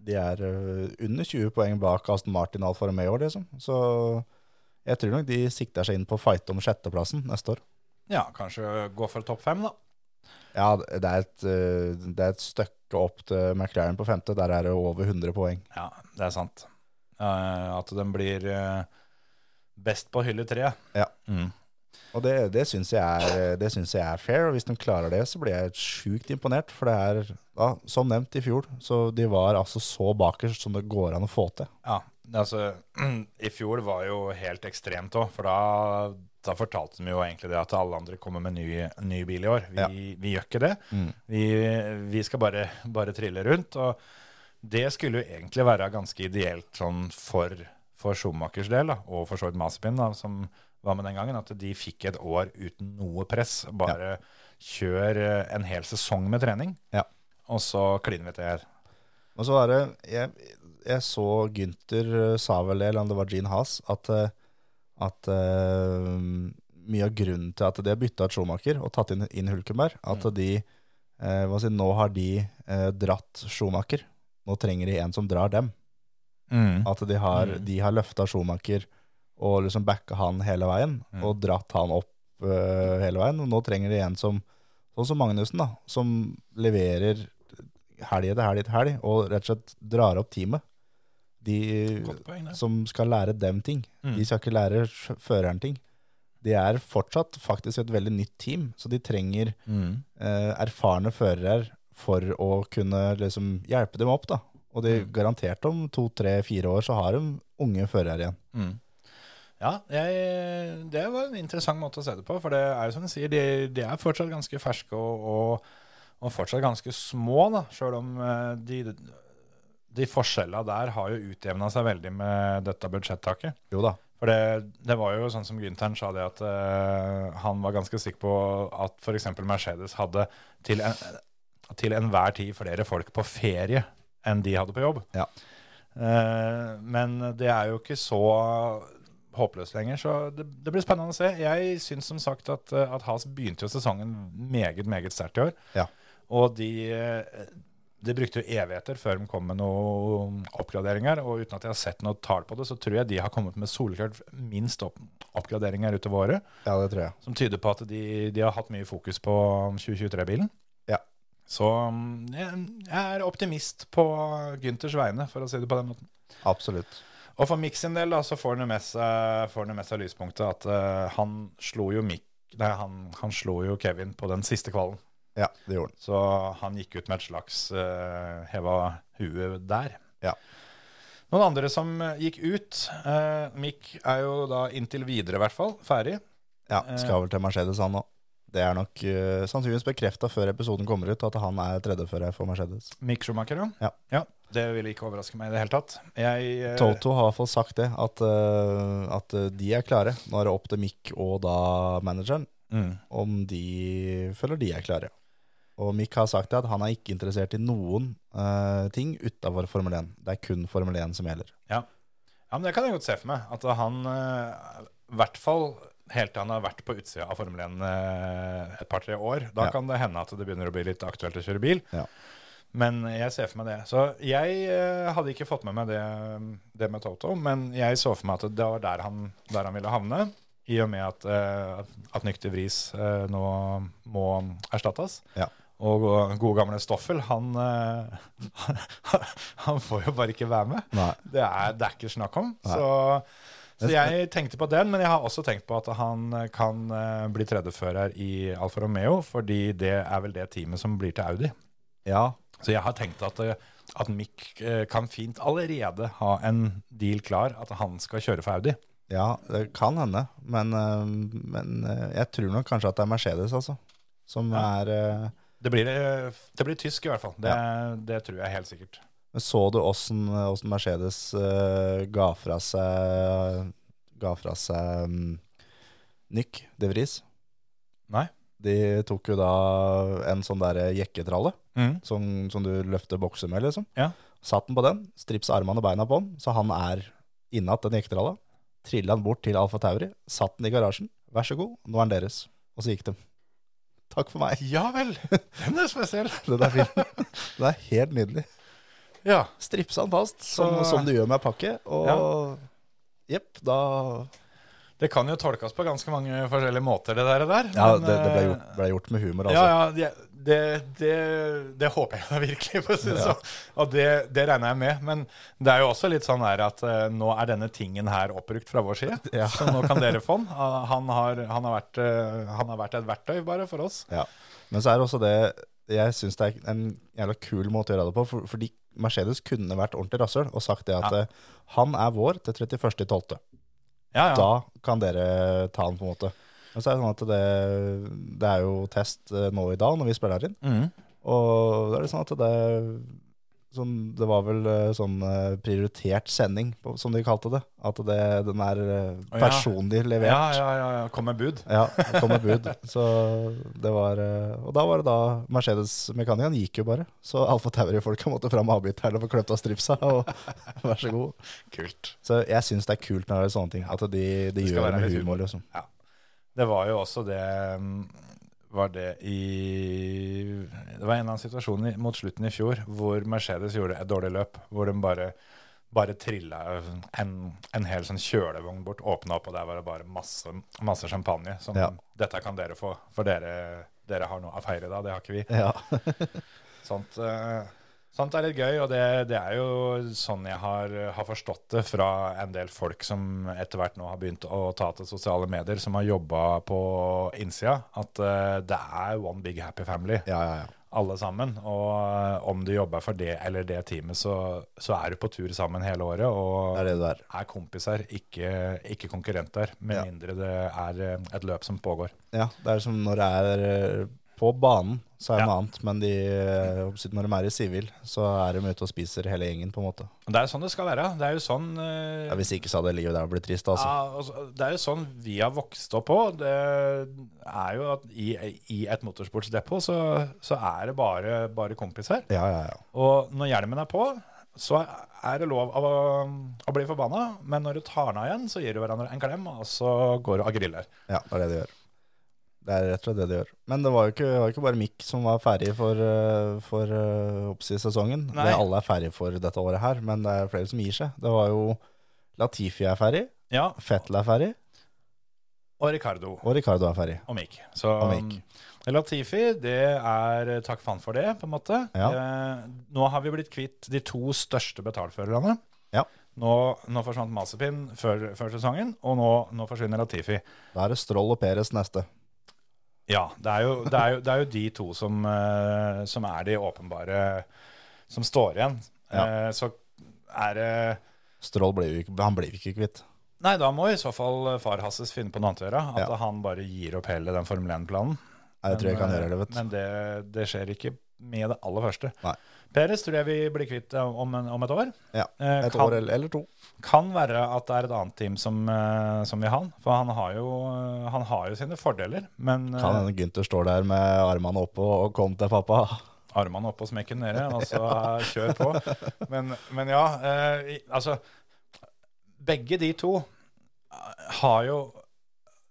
de er eh, under 20 poeng bak Aston Martin og Alfa Romeo, liksom. Så jeg tror nok de sikter seg inn på å fighte om sjetteplassen neste år. Ja, kanskje gå for topp fem, da. Ja, det er et, eh, det er et stykke opp til McLaren på femte. Der er det over 100 poeng. Ja, det er sant. Uh, at den blir uh, best på hylle tre. Ja. Mm. Og det, det syns jeg, jeg er fair, og hvis de klarer det, så blir jeg sjukt imponert. For det er, ja, som nevnt i fjor, så de var altså så bakerst som det går an å få til. Ja, altså I fjor var jo helt ekstremt òg, for da, da fortalte de jo egentlig det at alle andre kommer med ny, ny bil i år. Vi, Ja. vi gjør ikke det. Mm. Vi, vi skal bare, bare trille rundt. Og det skulle jo egentlig være ganske ideelt sånn for, for Schumachers del, da, og for så vidt Mazepin, da, som var med den gangen, at de fikk et år uten noe press. Bare kjør eh, en hel sesong med trening, Ja. og så kliner vi til her. Og så var det Jeg, jeg så Gunther eh, sa vel det, eller om det var Gene Haas, at, eh, at uh, mye av grunnen til at de har bytta ut Schumacher og tatt inn, inn Hulkenberg, at de uh, si, Nå har de uh, dratt Schumacher. Nå trenger de en som drar dem. Mm. At de har, de har løfta Schumacher og liksom backa han hele veien, Mm. og dratt han opp hele veien. Og nå trenger de en som, sånn som Magnussen, da, som leverer helg etter helg etter helg, og rett og slett drar opp teamet. De poeng, som skal lære dem ting. Mm. De skal ikke lære føreren ting. De er fortsatt faktisk et veldig nytt team, så de trenger Mm. eh, erfarne førere for å kunne liksom hjelpe dem opp. da. Og de Mm. garantert om to, tre, fire år så har de unge førere igjen. Mm. Ja, jeg, det var en interessant måte å se det på. For det er jo som du sier, de, de er fortsatt ganske ferske og, og, og fortsatt ganske små, da. Sjøl om eh, de, de forskjellene der har jo utjevna seg veldig med dette budsjettaket. Jo da. For det, det var jo sånn som Gyntern sa det, at uh, han var ganske sikker på at f.eks. Mercedes hadde til, en, til enhver tid flere folk på ferie enn de hadde på jobb. Ja. Uh, men det er jo ikke så håpløst lenger, så det, det blir spennende å se. Jeg syns som sagt at, at Has begynte jo sesongen meget, meget sterkt i år. Ja. Og de, eh, de brukte jo evigheter før de kom med noen oppgraderinger. Og uten at jeg har sett noe tall på det, så tror jeg de har kommet med soleklart minst opp, oppgraderinger utover året. Ja, det tror jeg. Som tyder på at de, de har hatt mye fokus på 2023-bilen. Ja. Så mm, jeg, jeg er optimist på Günthers vegne, for å si det på den måten. Absolutt. Og for Mick sin del da, så får han jo med seg, får lyspunktet at uh, han slo jo Mick Nei, han, han slo jo Kevin på den siste kvalen. Ja, det gjorde han. Så han gikk ut med et slags uh, heva huet der. Ja. Noen andre som eh, gikk ut uh, Mick er jo da inntil videre, i hvert fall, ferdig. Ja, skal vel til Mercedes han òg. Det er nok uh, sannsynligvis bekrefta før episoden kommer ut, at han er tredjefører for Mercedes. Mick Schumacher, Ja. ja. Det ville ikke overraske meg i det hele tatt. Jeg, uh, Toto har fått sagt det, at, uh, at de er klare. Nå er det opp til Mick og da manageren mm, om de føler de er klare. Og Mick har sagt at han er ikke interessert i noen uh, ting utafor Formel 1. Det er kun Formel 1 som gjelder. ja. ja, men det kan jeg godt se for meg. At han uh, i hvert fall helt til han har vært på utsida av Formel 1 uh, et par-tre år. Da Ja. kan det hende at det begynner å bli litt aktuelt å kjøre bil. Ja. Men jeg ser for meg det. Så jeg uh, hadde ikke fått med meg det, det med Toto, men jeg så for meg at det var der han, der han ville havne. I og med at, uh, at Nykter Vris uh, nå må erstattes. Ja. Og go- gode gamle Stoffel, han, eh, han får jo bare ikke være med. Det er, det er ikke snakk om. Så, så jeg tenkte på den, men jeg har også tenkt på at han eh, kan eh, bli tredjefører i Alfa Romeo, fordi det er vel det teamet som blir til Audi. Ja, Så jeg har tenkt at, at Mick kan fint allerede ha en deal klar, at han skal kjøre for Audi. ja, det kan hende. Men, men jeg tror nok kanskje at det er Mercedes, altså. Som Ja. er Det blir, det blir tysk i hvert fall. Det, det tror jeg helt sikkert. Så du åssen Mercedes uh, ga fra seg Ga fra seg um, Nyck de Vries? Nei. De tok jo da en sånn der jekketralle Mm. som, som du løfter bokser med, liksom. Ja. Satt den på den, stripsa armene og beina på den, så han er innatt den jekketralla. Trilla den bort til Alfa Tauri, satt den i garasjen. Vær så god, nå er den deres. Og så gikk de. Takk for meg. Ja vel! Den er spesiell. Den er fin. Den er helt nydelig. Ja. Stripsa den fast, som, som du gjør med pakke. Og jepp, da Det kan jo tolkes på ganske mange forskjellige måter, det der. der Ja, men, det, det ble, eh, gjort, ble gjort med humor, Ja, altså. ja, det, det, det, det håper jeg da virkelig, for å si det sånn. Og det, det regner jeg med. Men det er jo også litt sånn her at uh, nå er denne tingen her oppbrukt fra vår side. Ja. Så nå kan dere få den. Uh, Han har, han, har vært, uh, han har vært et verktøy bare for oss. Ja. Men så er det også det Jeg syns det er en jævla kul måte å gjøre det på. For, fordi Mercedes kunne vært ordentlig rasshøl og sagt det at Ja. han er vår til 31.12. Ja, ja. Da kan dere ta den, på en måte. Men så er det sånn at det, det er jo test eh, nå i dag når vi spiller inn. Mm. Og da er det sånn at det sånn, Det var vel eh, sånn eh, prioritert sending, som de kalte det. At det, den er eh, personlig levert. ja, ja, ja, ja. Kom med bud. Ja, kom med bud. Så det var Og da var det da Mercedes-mekanikeren gikk jo bare. Så Alfa Tauri-folka måtte fram avbiteren og få kløpt av stripsa. Og vær så god. Kult. Så jeg syns det er kult når det er sånne ting. At de, de Det gjør det med humor, liksom. Ja. Det var jo også det mm, Var det i Det var en eller annen situasjon mot slutten i fjor hvor Mercedes gjorde et dårlig løp. Hvor de bare bare trilla en, en hel sånn kjølevogn bort, åpna opp, og der var det bare masse, masse champagne. Som Ja. dette kan dere få, for dere, dere har noe å feire da, det har ikke vi. Ja. Sånt, eh, sånt er litt gøy, og det, det er jo sånn jeg har, har forstått det fra en del folk som etter hvert nå har begynt å ta til sosiale medier, som har jobba på innsida, at uh, det er one big happy family, ja, ja, ja. alle sammen. Og eh, om du jobber for det eller det teamet, så, så er du på tur sammen hele året. Og Det er det er. er kompiser, ikke, ikke konkurrenter, med mindre det er eh, et løp som pågår. Ja, det er som når det er på banen, så er det Ja. noe annet. Men de, eh, når de er i sivil, så er de ute og spiser hele gjengen, på en måte. Det er jo sånn det skal være. Det er jo sånn Uh, Ja, hvis ikke så hadde livet der blitt trist, altså. Ja, altså, det er jo sånn vi har vokst opp på. Det er jo at i, i et motorsportsdepot så, så er det bare, bare kompiser. Ja, ja, ja. Og når hjelmen er på, så er det lov å, å bli forbanna. Men når du tar den av igjen, så gir du hverandre en klem, og så går du og griller. Ja, det er det de gjør. Det er rett og slett det de gjør. Men det var jo ikke, var ikke bare Mick som var ferdig for, eh, for uh, oppsisesongen. Nei. Det alle er ferdig for dette året her, men det er flere som gir seg. Det var jo Latifi er ferdig, Ja, Fettel er ferdig, og Ricardo og Ricardo er ferdig. og Mick. Så Og Mick. Latifi, det er takk faen for det, på en måte. Ja. Eh, nå har vi blitt kvitt de to største betalførerne. Ja. Nå, nå forsvant Mazepin før, før sesongen, og nå, nå forsvinner Latifi. Da er det Stroll og Peres neste. Ja, det er jo, det er jo, det er jo de to som, uh, som er de åpenbare som står igjen. Ja. Uh, så er det Strål blir jo ikke, han blir vi ikke kvitt. Nei, da må i så fall far Hasses finne på noe annet å gjøre. At Ja. han bare gir opp hele den Formel 1-planen. Nei, Jeg tror jeg kan Men, gjøre det, vet eh, du. Men det, det skjer ikke med det aller første. Nei. Peres tror jeg vi blir kvitt eh, om, en, om et år. Ja, Eh, Et kan, år eller, to. kan være at det er et annet team som, eh, som vil ha han. For han har jo, han har jo sine fordeler. Men Kan hende Gunther står der med armene oppe og kom til pappa. armene oppe og smekken nede, og så eh, kjør på. Men, men ja, eh, altså Begge de to har jo,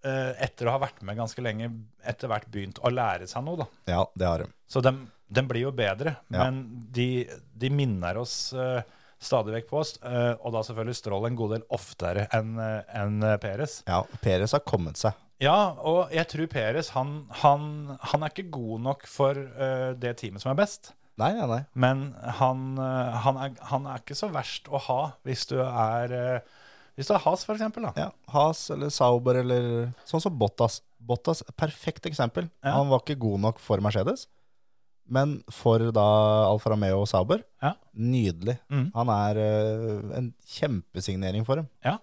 etter å ha vært med ganske lenge, etter hvert begynt å lære seg noe, da. Ja, det har de. Så de, de blir jo bedre, Ja. men de, de minner oss uh, stadig vekk på oss, Uh, og da selvfølgelig Stroll en god del oftere enn eh, enn Peres. Ja, Peres har kommet seg. Ja, og jeg tror Peres han, han, han er ikke god nok for det teamet som er best. Nei, nei, nei. Men han, han, er, han er ikke så verst å ha hvis du er Hvis du har Has, for eksempel. Da. Ja, Has eller Sauber eller sånn som Bottas. Bottas, perfekt eksempel. Ja. Han var ikke god nok for Mercedes, men for da Alfa Romeo og Sauber, Ja. nydelig. Mm. Han er eh, en kjempesignering for dem. Ja.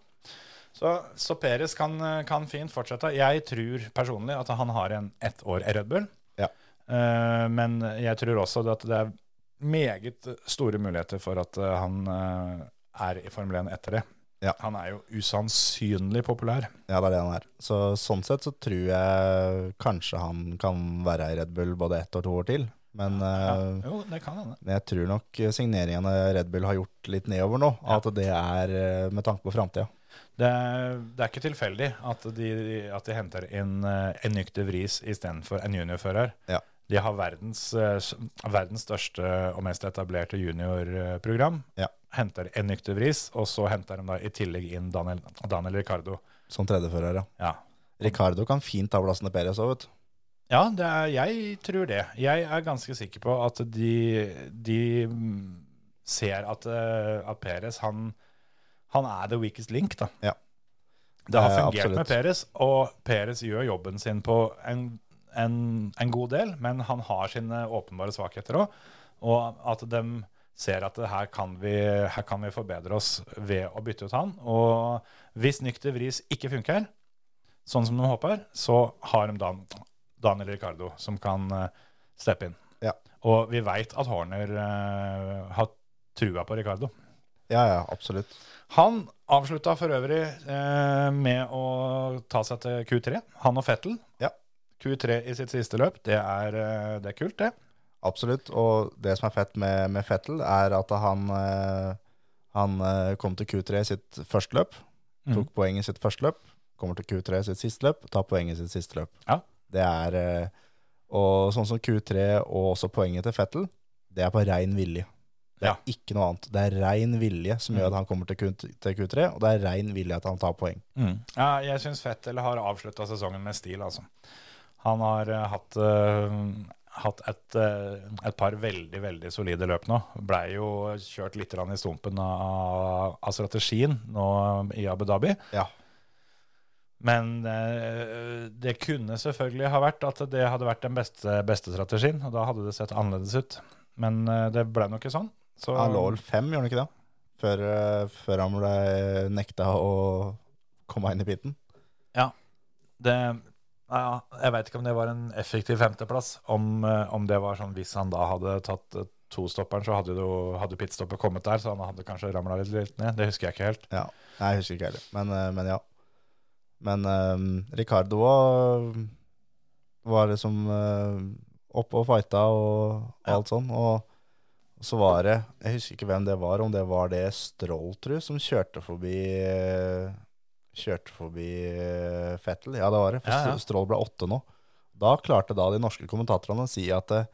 Så, så Peres kan, kan fint fortsette. Jeg tror personlig at han har en ett år i Red Bull. Ja. Uh, men jeg tror også at det er meget store muligheter for at eh, han eh, er i Formel 1 etter det. Ja. Han er jo usannsynlig populær. Ja, det er det han er. Så sånn sett så tror jeg kanskje han kan være i Red Bull både ett og to år til. Men, Ja. eh, Jo, det kan hende. men jeg tror nok signeringene Red Bull har gjort litt nedover nå, Ja. at det er eh, med tanke på framtida. Det, det er ikke tilfeldig at de, at de henter inn eh, en nykter vris istedenfor en juniorfører. Ja. De har verdens, verdens største og mest etablerte juniorprogram. Ja. Henter en nykter vris, og så henter de da i tillegg inn Daniel, Daniel Ricardo. Som tredjefører, ja. Ja, Ricardo kan fint ta plassen til Perez òg, vet du. Ja det er, jeg tror det. Jeg er ganske sikker på at de, de mm, ser at, eh, at Perez, han, han er the weakest link, da. Ja. Det har Eh, fungert absolutt. med Perez, og Perez gjør jobben sin på en, en, en god del, men han har sine åpenbare svakheter òg. Og at de ser at her, kan vi, her kan vi forbedre oss ved å bytte ut han. Og hvis nykter vris ikke funker, sånn som de håper, så har de Dan, Daniel Ricardo som kan eh, steppe inn. Ja. Og vi veit at Horner eh, har trua på Ricardo. Ja, ja, absolutt. Han avslutta for øvrig eh, med å ta seg til Q3, han og Fettel. Ja. Q3 i sitt siste løp, det er, eh, det er kult, det. Absolutt. Og det som er fett med, med Fettel, er at han, han kom til Q3 i sitt første løp, Tok tok poeng i sitt første løp, kommer til Q3 i sitt siste løp, tar poeng i sitt siste løp. Ja. Det er eh, Og sånn som Q3 og også poenget til Fettel, det er på rein vilje. Det er Ja. ikke noe annet. Det er rein vilje som gjør at han kommer til, Q, til Q3, og det er rein vilje at han tar poeng. Ja, jeg syns Fettel har avslutta sesongen med stil, altså. Han har uh, hatt, uh, hatt et, et par veldig, veldig solide løp nå. Blei jo kjørt litt i stumpen av, av strategien nå i Abu Dhabi. Ja. Men eh, det kunne selvfølgelig ha vært at det hadde vært den beste, beste strategien, og da hadde det sett annerledes ut. Men eh, det ble nok ikke sånn. Så, Han lå vel fem, gjorde han ikke det? Før, eh, før han ble nekta å komme inn i piten. det, ja, jeg veit ikke om det var en effektiv femteplass. Om, om det var sånn hvis han da hadde tatt tostopperen, så hadde, jo, hadde pitstoppet kommet der, så han hadde kanskje ramla litt, litt ned. Det husker jeg ikke helt. Ja. Jeg husker ikke heller, men, men ja. Men um, Ricardo var, var liksom uh, oppe og fighta og Ja. alt sånn. Og så var det Jeg husker ikke hvem det var, om det var det Stroll, tror jeg, som kjørte forbi eh, Kjørte forbi eh, Fettel. Ja, det var det. For Ja, ja. Stroll ble åtte nå. Da klarte da de norske kommentatorene å si at, eh,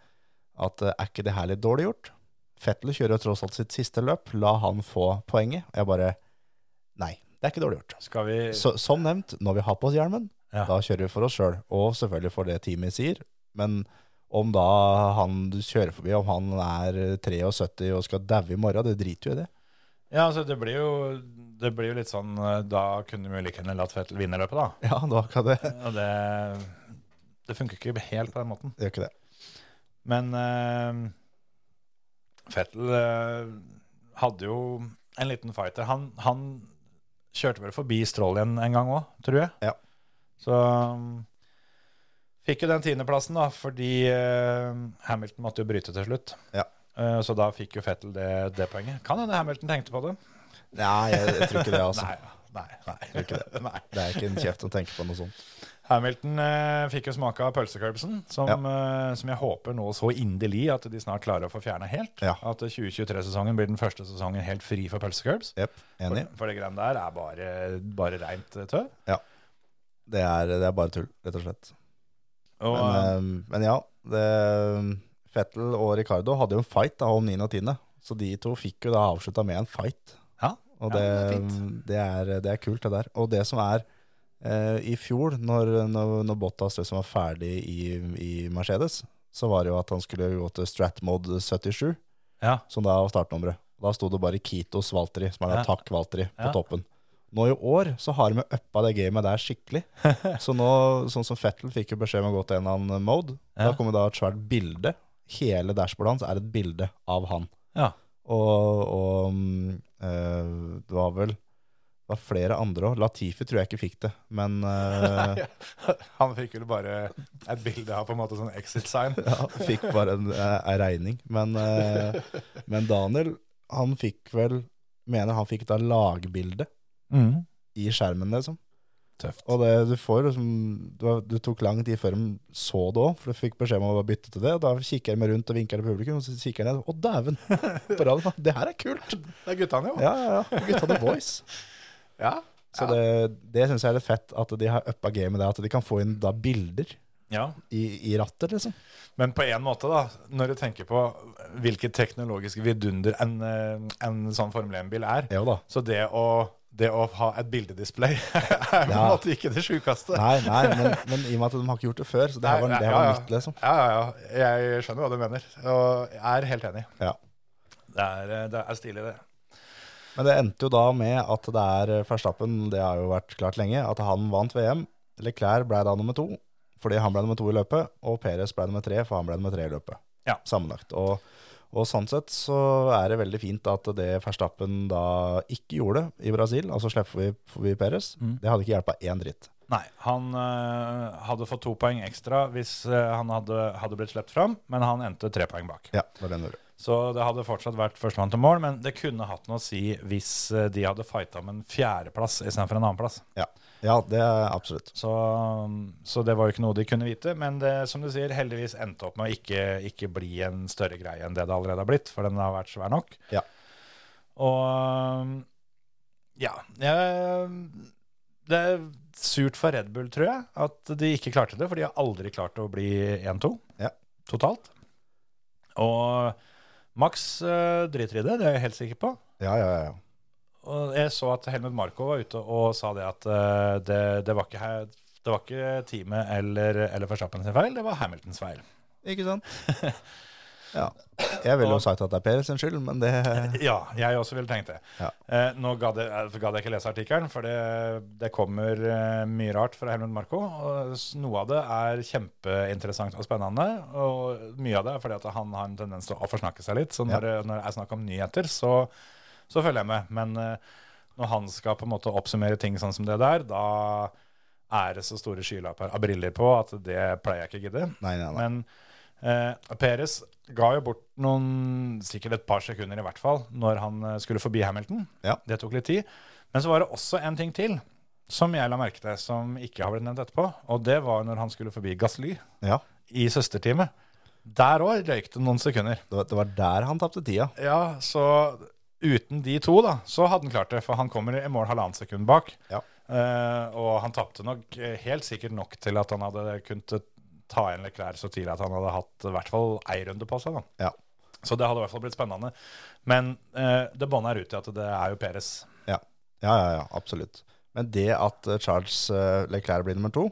at eh, er ikke det her litt dårlig gjort? Fettel kjører tross alt sitt siste løp. La han få poenget. Jeg bare Nei, det er ikke dårlig gjort. Vi Så, som nevnt, når vi har på oss hjelmen, Ja. da kjører vi for oss sjøl. Og selvfølgelig for det teamet sier. Men om da han du kjører forbi, om han er 73 og skal daue i morgen, det driter jo i det. Ja, altså, det blir jo det blir jo litt sånn eh, Da kunne vi like gjerne latt Fettel vinne løpet, da. Ja, da kan det Og det, det funker ikke helt på den måten. Det Gjør ikke det. Men uh, Fettel uh, hadde jo en liten fighter. Han, han kjørte vel forbi Stroll igjen en gang òg, tror jeg. Ja. Så um, fikk jo den tiendeplassen, da, fordi eh, Hamilton måtte jo bryte til slutt. Ja. Eh, så da fikk jo Fettel det, det poenget. Kan hende Hamilton tenkte på det. Nei, jeg, jeg tror ikke det, altså. Nei, nei, nei. Det. nei. Det er ikke en kjeft å tenke på noe sånt. Hamilton eh, fikk jo smake av pølsecurbsen, som, eh, som jeg håper nå så inderlig at de snart klarer å få fjerna helt. Ja. At 2023-sesongen blir den første sesongen helt fri for pølsecurbs. Yep. enig. For, for det greiene der er bare, bare reint tøv. tøv. Det er, det er bare tull, rett og slett. Og, Men, eh, men ja, det, Fettel og Ricardo hadde jo en fight da, om 9. og 10. Så de to fikk jo da avslutta med en fight. ja, Og Ja, det, det er fint. det, er, det er kult, det der. Og det som er eh, I fjor, når, når, når Bottas liksom var ferdig i, i Mercedes, så var det jo at han skulle gå til Stratmod 77, ja, som da var startnummeret. Da sto det bare Kitos Valtteri, som er da Ja. Takk Valtteri, på Ja. toppen. Nå i år så har de uppa det gamet der skikkelig. Så nå, sånn som Fettel fikk jo beskjed om å gå til en eller annen mode. Da kommer da et svært bilde. Hele dashbordet hans er et bilde av han. ja. Og, og eh, det var vel det var flere andre òg. Latifi tror jeg ikke fikk det, men uh, Han fikk vel bare et bilde av på en måte sånn exit sign. ja, fikk bare en, eh, en regning. Men, uh, men Daniel, han fikk vel Mener han fikk da lagbilde Mm. i skjermen, liksom. Tøft. Og det, du får liksom det, var, tok lang tid før de så det òg, for du fikk beskjed om å bytte til det. Og da kikker de rundt og vinker til publikum, og så kikker de ned. Å, dæven! Det her er kult! Det er guttene, jo. Ja, ja, ja. Guttene the boys. Ja. Så Ja. det, det syns jeg er litt fett, at de har uppa gamet der. At de kan få inn da bilder ja. i, i rattet, liksom. Men på en måte, da, når du tenker på hvilket teknologiske vidunder en, en sånn Formel 1-bil er, Jo da. så det å, det å ha et bildedisplay er på en Ja. måte ikke det sjukeste. Nei, nei, men, men i og med at de har ikke gjort det før, så det her var, det her var ja. nytt, liksom. Ja, ja, ja. Jeg skjønner hva du mener, og jeg er helt enig. Ja. Det er, det er stilig, det. Men det endte jo da med at det er Verstappen, det har jo vært klart lenge, at han vant VM. Leclerc ble da nummer to, fordi han ble nummer to i løpet, og Perez ble nummer tre, for han ble nummer tre i løpet. Ja. Sammenlagt. Og, og sånn sett så er det veldig fint at det Verstappen da ikke gjorde i Brasil, altså slipper vi forbi Perez, Mm. det hadde ikke hjelpa én dritt. Nei, han øh, hadde fått to poeng ekstra hvis øh, han hadde, hadde blitt sluppet fram, men han endte tre poeng bak. Ja, det var det han gjorde. Så det hadde fortsatt vært førstemann til mål, men det kunne hatt noe å si hvis eh, de hadde fighta om en fjerdeplass istedenfor en annenplass. Ja, ja det er absolutt. Så, så det var jo ikke noe de kunne vite. Men det, som du sier, heldigvis endte opp med å ikke, ikke bli en større greie enn det det allerede har blitt, for den har vært svær nok. Ja. Og ja Det er surt for Red Bull, tror jeg, at de ikke klarte det, for de har aldri klart å bli 1-2 Ja. totalt. Og Max uh, driter i det, det er jeg helt sikker på. Ja, ja, ja. Og jeg så at Helmut Marko var ute og sa det at uh, det, det, var ikke, det var ikke teamet eller, eller Verstappen sin feil, det var Hamiltons feil. Ikke sant? Ja. Jeg ville jo sagt at det er Per sin skyld, men det Ja, jeg også ville tenkt det. Ja. Eh, nå gadd jeg, ga jeg ikke lese artikkelen, for det, det kommer eh, mye rart fra Helmut Marko. Noe av det er kjempeinteressant og spennende, og mye av det er fordi at han har en tendens til å forsnakke seg litt. Så når, ja. når det er snakk om nyheter, så, så følger jeg med. Men eh, når han skal på en måte oppsummere ting sånn som det der, da er det så store skylapper av briller på at det pleier jeg ikke å gidde. Nei, nei, nei. Men eh, Peres ga jo bort noen, sikkert et par sekunder i hvert fall, når han eh, skulle forbi Hamilton. Ja. Det tok litt tid. Men så var det også en ting til som jeg la merke til, som ikke har blitt nevnt etterpå. Og det var når han skulle forbi Gasly Ja, i søsterteamet. Der òg røyk det noen sekunder. det var, det var der han tapte tida. Ja, så uten de to, da, så hadde han klart det. For han kommer i mål halvannet sekund bak. Ja. Eh, og han tapte nok eh, helt sikkert nok til at han hadde kunnet ta igjen Leclerc så tidlig at han hadde hatt i hvert fall ei runde på seg. da. Ja. Så det hadde i hvert fall blitt spennende. Men eh, det båndet er ut i at det er jo Peres. Ja, ja, ja, ja absolutt. Men det at eh, Charles eh, Leclerc blir nummer to,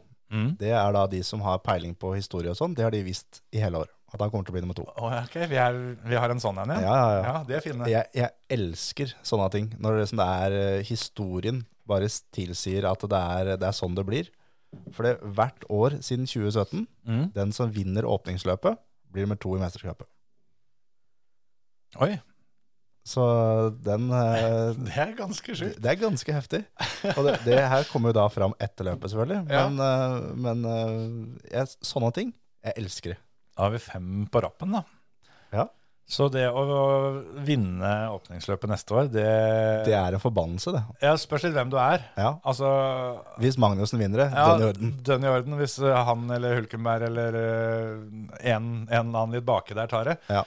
det er da de som har peiling på historie og sånn, det har de visst i hele år. At han kommer til å bli nummer to. Oh, ok, vi, er, vi har en sånn en, Ja, ja, ja. ja de er fine. Jeg, jeg elsker sånne ting. Når det, liksom det er eh, historien bare tilsier at det er, det er sånn det blir. For det, hvert år siden 2017, Mm. den som vinner åpningsløpet, blir nummer to i mesterskapet. Oi, Så den eh, det er ganske sjukt. det er ganske heftig. Og det, det her kommer jo da fram etter løpet, selvfølgelig. Men, ja. men eh, jeg, sånne ting, jeg elsker det. Da har vi fem på rappen, da. Så det å vinne åpningsløpet neste år, det, Det er en forbannelse, det. Ja, spørs litt hvem du er. Ja. Altså Hvis Magnussen vinner det, ja, den i orden. Den i orden. Hvis eh, han eller Hulkenberg eller eh, en, en annen litt baki der tar det, Ja.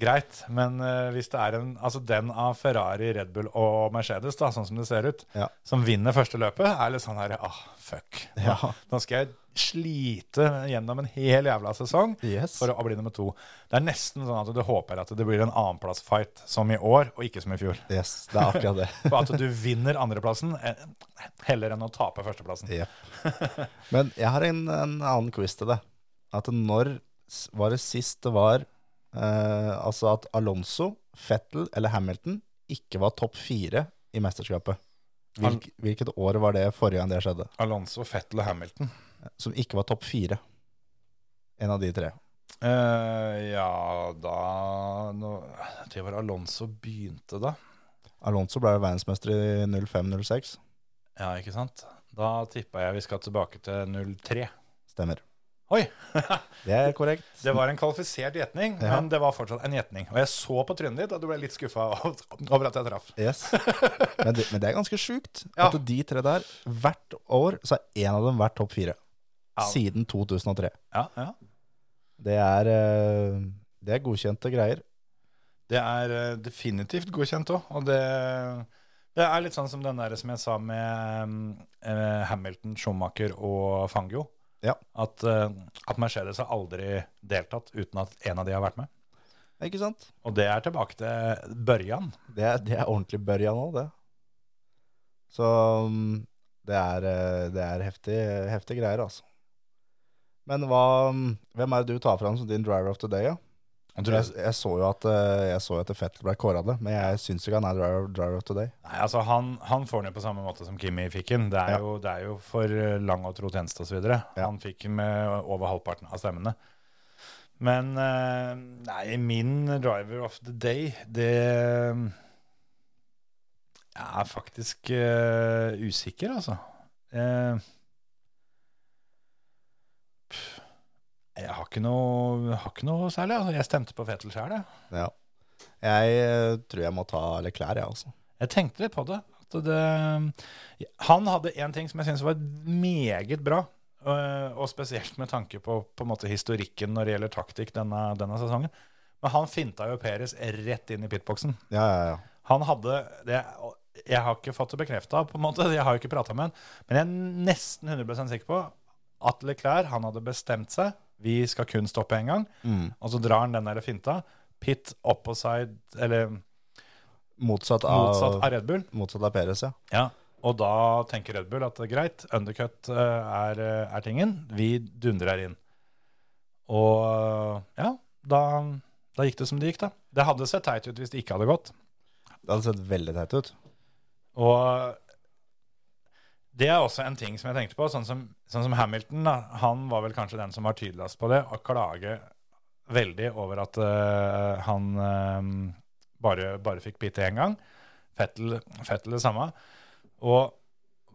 Greit. Men uh, hvis det er en, altså den av Ferrari, Red Bull og Mercedes, da, sånn som det ser ut, Ja. som vinner første løpet, er litt sånn her ah, fuck. Ja. nå skal jeg slite gjennom en hel jævla sesong Yes. for å bli nummer to. Det er nesten sånn at du håper at det blir en annenplass-fight som i år, og ikke som i fjor. Yes, det er akkurat det. For at du vinner andreplassen eh, heller enn å tape førsteplassen. Yep. Men jeg har en, en annen quiz til det. At når var det sist det var altså at Alonso, Fettel eller Hamilton ikke var topp fire i mesterskapet? Hvilk, hvilket år var det forrige gang det skjedde? Alonso, Fettel og Hamilton. Som ikke var topp fire. En av de tre. Eh, ja, da nå, Det var Alonso begynte, da. Alonso ble verdensmester i 05-06. Ja, ikke sant? Da tippa jeg vi skal tilbake til 03. Stemmer. Oi! Det er korrekt. Det var en kvalifisert gjetning, Ja. men det var fortsatt en gjetning. Og jeg så på trynet ditt at du ble litt skuffa over at jeg traff. Yes. Men, det, men det er ganske sjukt Ja. at de tre der, hvert år, så har én av dem vært topp fire. Ja. Siden 2003. Ja, ja. Det er, eh, det er godkjente greier. Det er eh, definitivt godkjent òg. Og det, det er litt sånn som den der som jeg sa med eh, Hamilton, Schumacher og Fangio. Ja. At, eh, at Mercedes har aldri deltatt uten at en av de har vært med. Ikke sant? Og det er tilbake til børjan. Det det er ordentlig Børjan òg, det. Så mm, det er, eh, det er heftig, heftig greier, altså. Men hva, mm, hvem er det du tar fram som din driver of the day? Ja? Jeg Jeg, så jo at, eh, jeg så at Fettel ble kåra det, men jeg syns ikke han er driver, driver of the day. Nei, altså han, han får den jo på samme måte som Kimi fikk den. Det Ja. det er jo for eh, lang og tro tjeneste osv. Ja. Han fikk den med over halvparten av stemmene. Men eh, nei, min driver of the day, det Jeg er faktisk uh, usikker, altså. Uh, pff, jeg har ikke noe, har ikke noe særlig. Altså. Jeg stemte på Fetel sjøl, jeg. Ja. Jeg eh, tror jeg må ta Leclerc, jeg, altså. Jeg tenkte litt på det. At det han hadde én ting som jeg syns var meget bra. øh, Og spesielt med tanke på, på måte historikken når det gjelder taktikk denne, denne sesongen. Men han finta jo Peres rett inn i pitboksen. Ja, ja, ja. Han hadde det, Jeg har ikke fått det bekrefta, på en måte, jeg har jo ikke prata med han, men jeg er nesten 100% sikker på at Leclerc han hadde bestemt seg. Vi skal kun stoppe én gang. Mm. Og så drar han den der finta, pit opposite, eller Motsatt av, motsatt av Red Bull. motsatt av Perez, ja. Ja, og da tenker Red Bull at det er greit, undercut eh, er, eh, er tingen, vi dundrer inn. Og eh, ja, da, da gikk det som det gikk da. Det hadde sett teit ut hvis det ikke hadde gått. Det hadde sett veldig teit ut. Og det er også en ting som jeg tenkte på, sånn som, sånn som Hamilton, da, han var vel kanskje den som var tydeligst på det, å klage veldig over at uh, han uh, bare, bare fikk bite én gang. Fettel, Fettel det samme. Og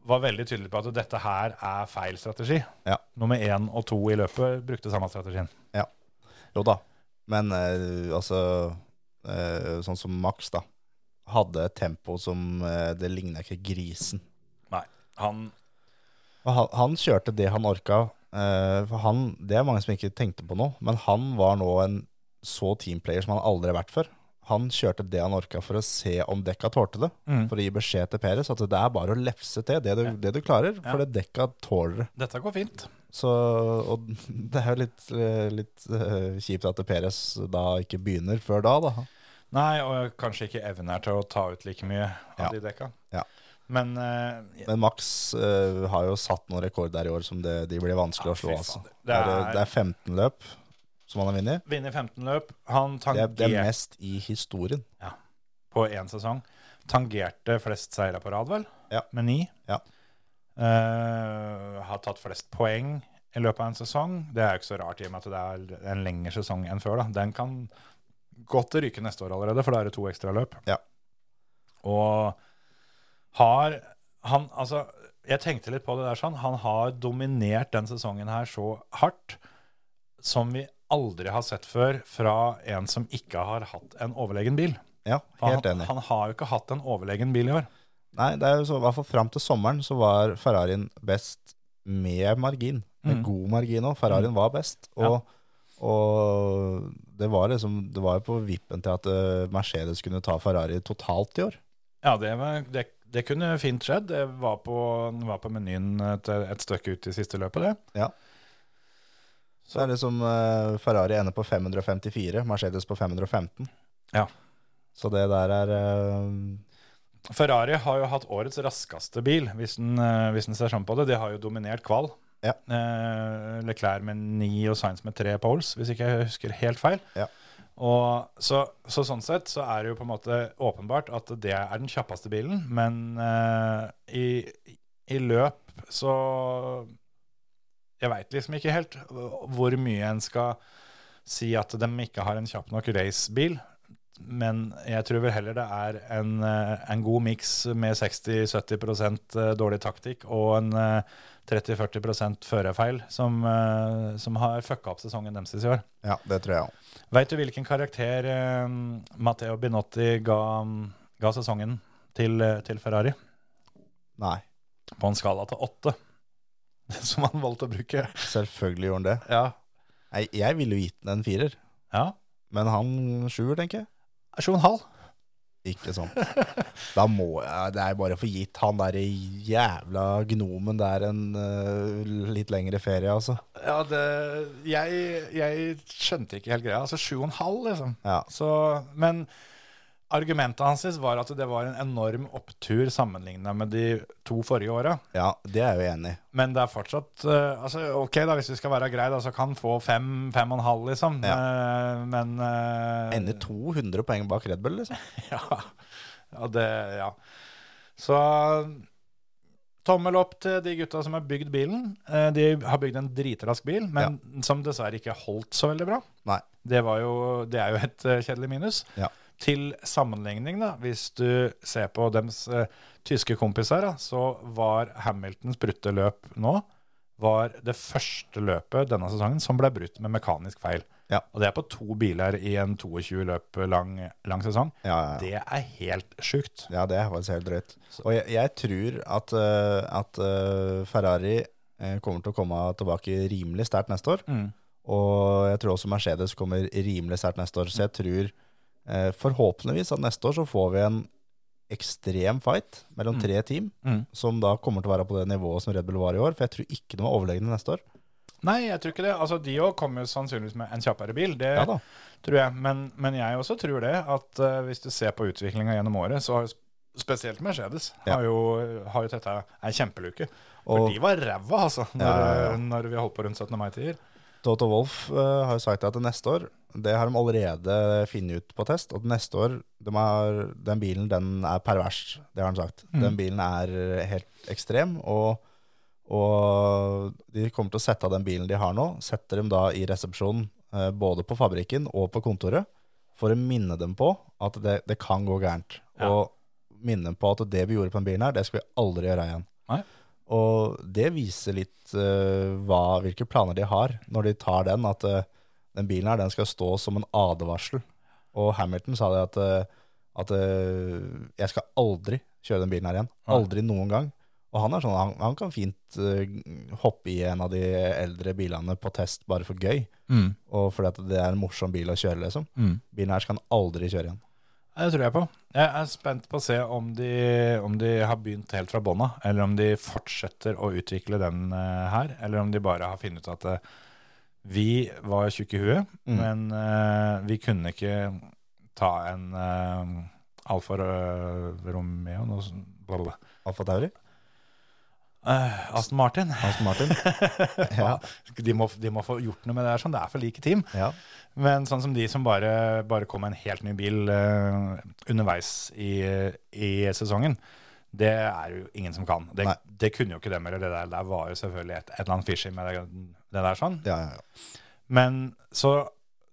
var veldig tydelig på at dette her er feil strategi. Ja. Nummer én og to i løpet brukte samme strategien. Jo da. Men uh, altså Sånn som Max, da. Hadde et tempo som Det ligna ikke grisen. Han han, han kjørte det han orka. Uh, for han, det er mange som ikke tenkte på nå, men han var nå en så teamplayer som han aldri har vært før. Han kjørte det han orka for å se om dekka tålte det. Mm. For å gi beskjed til Peres at det er bare å lefse til det du, det du klarer. For det dekka tåler det. Dette går fint. Så, og det er jo litt, eh, litt uh, kjipt at Peres da ikke begynner før da, da. Nei, og kanskje ikke evner til å ta ut like mye av Ja. de dekka. Ja. Men uh, Men Max uh, har jo satt noen rekorder i år som det, de blir vanskelig Ja, å slå. Altså. Det, er, Det er- er 15 løp som han har vunnet. vinner 15 løp. Han Det, er- det mest i historien. på én sesong. Tangerte flest seire på rad, vel? Ja. Med ni. Ja. Uh, har tatt flest poeng i løpet av en sesong. Det er jo ikke så rart i og med at det er en lengre sesong enn før. da. Den kan godt ryke neste år allerede, for da er det to ekstra løp. Ja. Og har han Altså, jeg tenkte litt på det der sånn. Han har dominert den sesongen her så hardt som vi aldri har sett før fra en som ikke har hatt en overlegen bil. Ja, helt han, enig. han har jo ikke hatt en overlegen bil i år. Nei, det er jo så, i hvert fall fram til sommeren så var Ferrarien best med margin. Med Mm. god margin òg. Ferrarien var best. Og, og det var liksom Det var jo på vippen til at eh, Mercedes kunne ta Ferrari totalt i år. Ja, det, var, det, det kunne fint skjedd. Det var på, var på menyen et, et stykke ut i siste løpet, det. Ja. Så er det som eh, Ferrari ender på 554, Mercedes på 515. Ja. Så det der er uh... Ferrari har jo hatt årets raskeste bil, hvis en, uh, hvis en ser sånn på det. De har jo dominert kval. Ja. Leclerc med ni og Sainz med tre poles, hvis ikke jeg husker helt feil. Ja. Og så, så sånn sett så er det jo på en måte åpenbart at det er den kjappeste bilen, men uh, i, i løp så Jeg veit liksom ikke helt hvor mye en skal si at de ikke har en kjapp nok racebil. Men jeg tror vel heller det er en, eh, en god miks med 60-70% dårlig taktikk og en eh, 30-40% førerfeil som, eh, som har fucka opp sesongen deres i år. Ja, det tror jeg òg. Veit du hvilken karakter eh, Matteo Binotti ga, ga sesongen til, eh, til Ferrari? Nei, På en skala til åtte, som han valgte å bruke. selvfølgelig gjorde han det. Ja. Nei, jeg ville jo gitt den en firer, ja. men han sjuer, tenker jeg. Sju og en halv. Ikke sant. Da må jeg Det er bare for gitt han der jævla gnomen der en uh, litt lengre ferie, altså. Ja, det jeg, jeg skjønte ikke helt greia. Altså sju og en halv, liksom. Ja. Så, men argumentet hans var at det var en enorm opptur sammenligna med de to forrige åra. ja, det er jeg jo enig i. Men det er fortsatt uh, altså, Ok, da, hvis vi skal være greie, så kan han få fem, fem og en halv, liksom. Eh, men uh, Ender 200 poeng bak Red Bull, liksom. Ja. ja, det Ja. Så tommel opp til de gutta som har bygd bilen. De har bygd en dritrask bil, men som dessverre ikke holdt så veldig bra. Nei. Det, var jo, det er jo et kjedelig minus. Ja. Til sammenligning, da, hvis du ser på deres eh, tyske kompiser, da, så var Hamiltons brutte løp nå var det første løpet denne sesongen som ble brutt med mekanisk feil. Ja. Og det er på to biler i en 22 løp lang, lang sesong. Ja, ja. Det er helt sjukt. Ja, det er faktisk helt drøyt. Og jeg, jeg tror at, eh, at eh, Ferrari eh, kommer til å komme tilbake rimelig sterkt neste år. Mm. Og jeg tror også Mercedes kommer rimelig sterkt neste år. Så jeg tror eh, forhåpentligvis at neste år så får vi en ekstrem fight mellom Mm. tre team, Mm. som da kommer til å være på det nivået som Red Bull var i år. For jeg tror ikke de er overlegne neste år. Nei, jeg tror ikke det. Altså, De òg kommer sannsynligvis med en kjappere bil, det Ja tror jeg. Men, men jeg også tror det, at uh, hvis du ser på utviklinga gjennom året, så har jo spesielt Mercedes Ja. har, jo, har jo dette ei kjempeluke. For Og- de var ræva, altså, når, ja. når vi holdt på rundt 17. mai-tider. Toto Wolff uh, har jo sagt at neste år, det har de allerede funnet ut på test, Og neste år, de har, den bilen den er pervers, det har han sagt. Mm. Den bilen er helt ekstrem, og, og de kommer til å sette av den bilen de har nå, setter dem da i resepsjonen, eh, både på fabrikken og på kontoret, for å minne dem på at det, det kan gå gærent. Ja. Og minne dem på at det vi gjorde på den bilen her, det skal vi aldri gjøre igjen. Nei. Og det viser litt uh, hva, hvilke planer de har når de tar den, at eh, den bilen her den skal stå som en advarsel. Og Hamilton sa det at, eh, at eh, jeg skal aldri kjøre den bilen her igjen. Aldri noen gang. Og han er sånn, han, han kan fint uh, hoppe i en av de eldre bilene på test bare for gøy. Og fordi at det er en morsom bil å kjøre, liksom. Bilen her skal han aldri kjøre igjen. Det tror jeg på. Jeg er spent på å se om de, om de har begynt helt fra bånn av, eller om de fortsetter å utvikle den uh, her, eller om de bare har funnet ut at eh, vi var tjukke i huet, Mm. men uh, vi kunne ikke ta en uh, Alfa Romeo noe sånt. Alfa Tauri? Uh, Aston Martin. Aston Martin? ja. De må, de må få gjort noe med det her, sånn. det er for like team. ja. Men sånn som de som bare, bare kom med en helt ny bil uh, underveis i, i sesongen, det er jo ingen som kan. Det, det kunne jo ikke dem, eller det der, der var jo selvfølgelig et, et eller annet fishy med det, det der sånn. Ja, ja, ja. Men så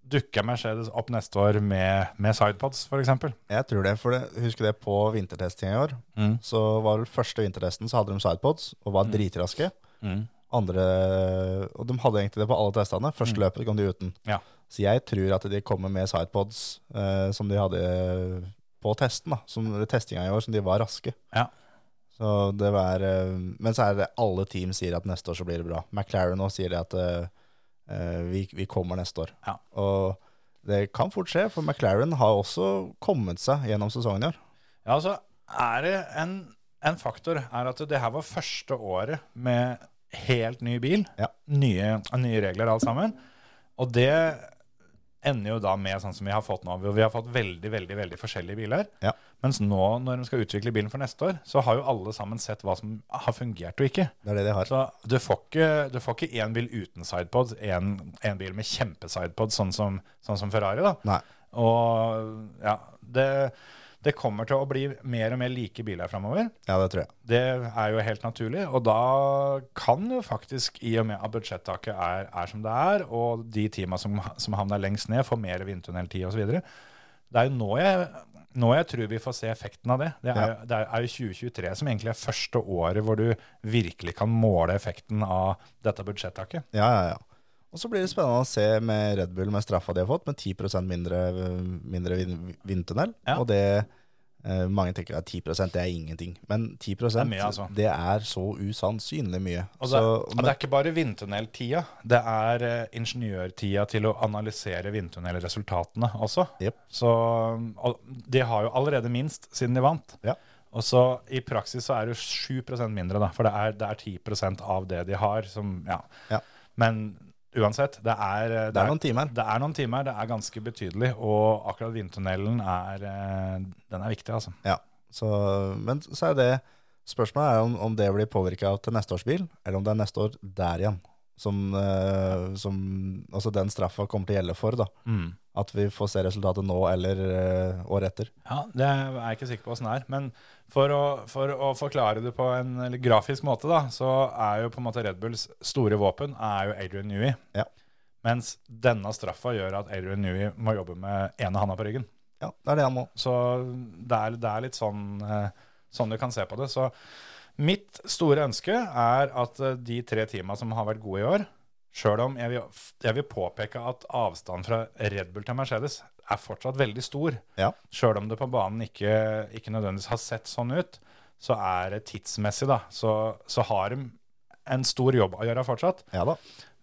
dukker Mercedes opp neste år med, med sidepods, eksempel. Jeg tror det, for det, husker det på vintertesting i år, Mm. så var det første vintertesten så hadde de sidepods, og var dritraske. Andre, og de hadde egentlig det på alle testene. Første løpet kom de uten. Mm. Ja. Så jeg tror at de kommer med sidepods eh, som de hadde på testen, da, som testinga i år, som de var raske. Ja. Så det var, eh, men så er det alle team sier at neste år så blir det bra. McLaren nå sier at eh, vi, vi kommer neste år. Ja. Og det kan fort skje, for McLaren har også kommet seg gjennom sesongen i år. Ja, altså er det en, en faktor er at det her var første året med helt ny bil. Ja. Nye, nye regler alt sammen. Og det ender jo da med sånn som vi har fått nå. hvor Vi har fått veldig, veldig veldig forskjellige biler. Ja. Mens nå, når de skal utvikle bilen for neste år, så har jo alle sammen sett hva som har fungert og ikke. Det er det de har. Så du får ikke, du får ikke én bil uten sidepod, en, en bil med kjempesidepod, sånn som, sånn som Ferrari. da. Nei. Og ja, det, det kommer til å bli mer og mer like biler framover. Ja, det tror jeg. Det er jo helt naturlig. Og da kan jo faktisk, i og med at budsjettaket er, er som det er, og de teama som, som havner lengst ned, får mer vindtunneltid osv. Det er jo nå jeg, nå jeg tror vi får se effekten av det. Det er, Ja. det er jo 2023 som egentlig er første året hvor du virkelig kan måle effekten av dette budsjettaket. Ja, ja, ja. Og så blir det spennende å se med Red Bull med straffa de har fått, med 10% mindre, mindre vin- vindtunnel. Ja. Og det eh, mange tenker at 10 det er ingenting. Men 10 Det er mye, altså. det er så usannsynlig mye. Og det, så, og det er ikke bare vindtunneltida, det er eh, ingeniørtida til å analysere vindtunnelresultatene også. Yep. Så de har jo allerede minst siden de vant. Ja. Og så i praksis så er det jo 7 mindre, da, for det er, det er 10% av det de har. Som, ja. Ja. Men uansett, det er, det, det er noen timer. det er noen timer, det er ganske betydelig. Og akkurat vindtunnelen er, eh, den er viktig, altså. Ja. Så, men så er det Spørsmålet er om, om det blir påvirka til neste års bil, eller om det er neste år der igjen. Som, eh, som altså den straffa kommer til å gjelde for. da. At vi får se resultatet nå eller året etter. Ja, Det er jeg ikke sikker på åssen det er. Men for å, for å forklare det på en grafisk måte, da, så er jo på en måte Red Bulls store våpen er jo Adrian Newey. Ja. Mens denne straffa gjør at Adrian Newey må jobbe med ene handa på ryggen. Ja, det er det han må. Så det er, det er litt sånn, eh, sånn du kan se på det. Så mitt store ønske er at eh, de tre teama som har vært gode i år, sjøl om jeg vil, jeg vil påpeke at avstanden fra Red Bull til Mercedes er fortsatt veldig stor, Ja. sjøl om det på banen ikke, ikke nødvendigvis har sett sånn ut, så er det tidsmessig, da, så, så har de en stor jobb å gjøre fortsatt. Ja da.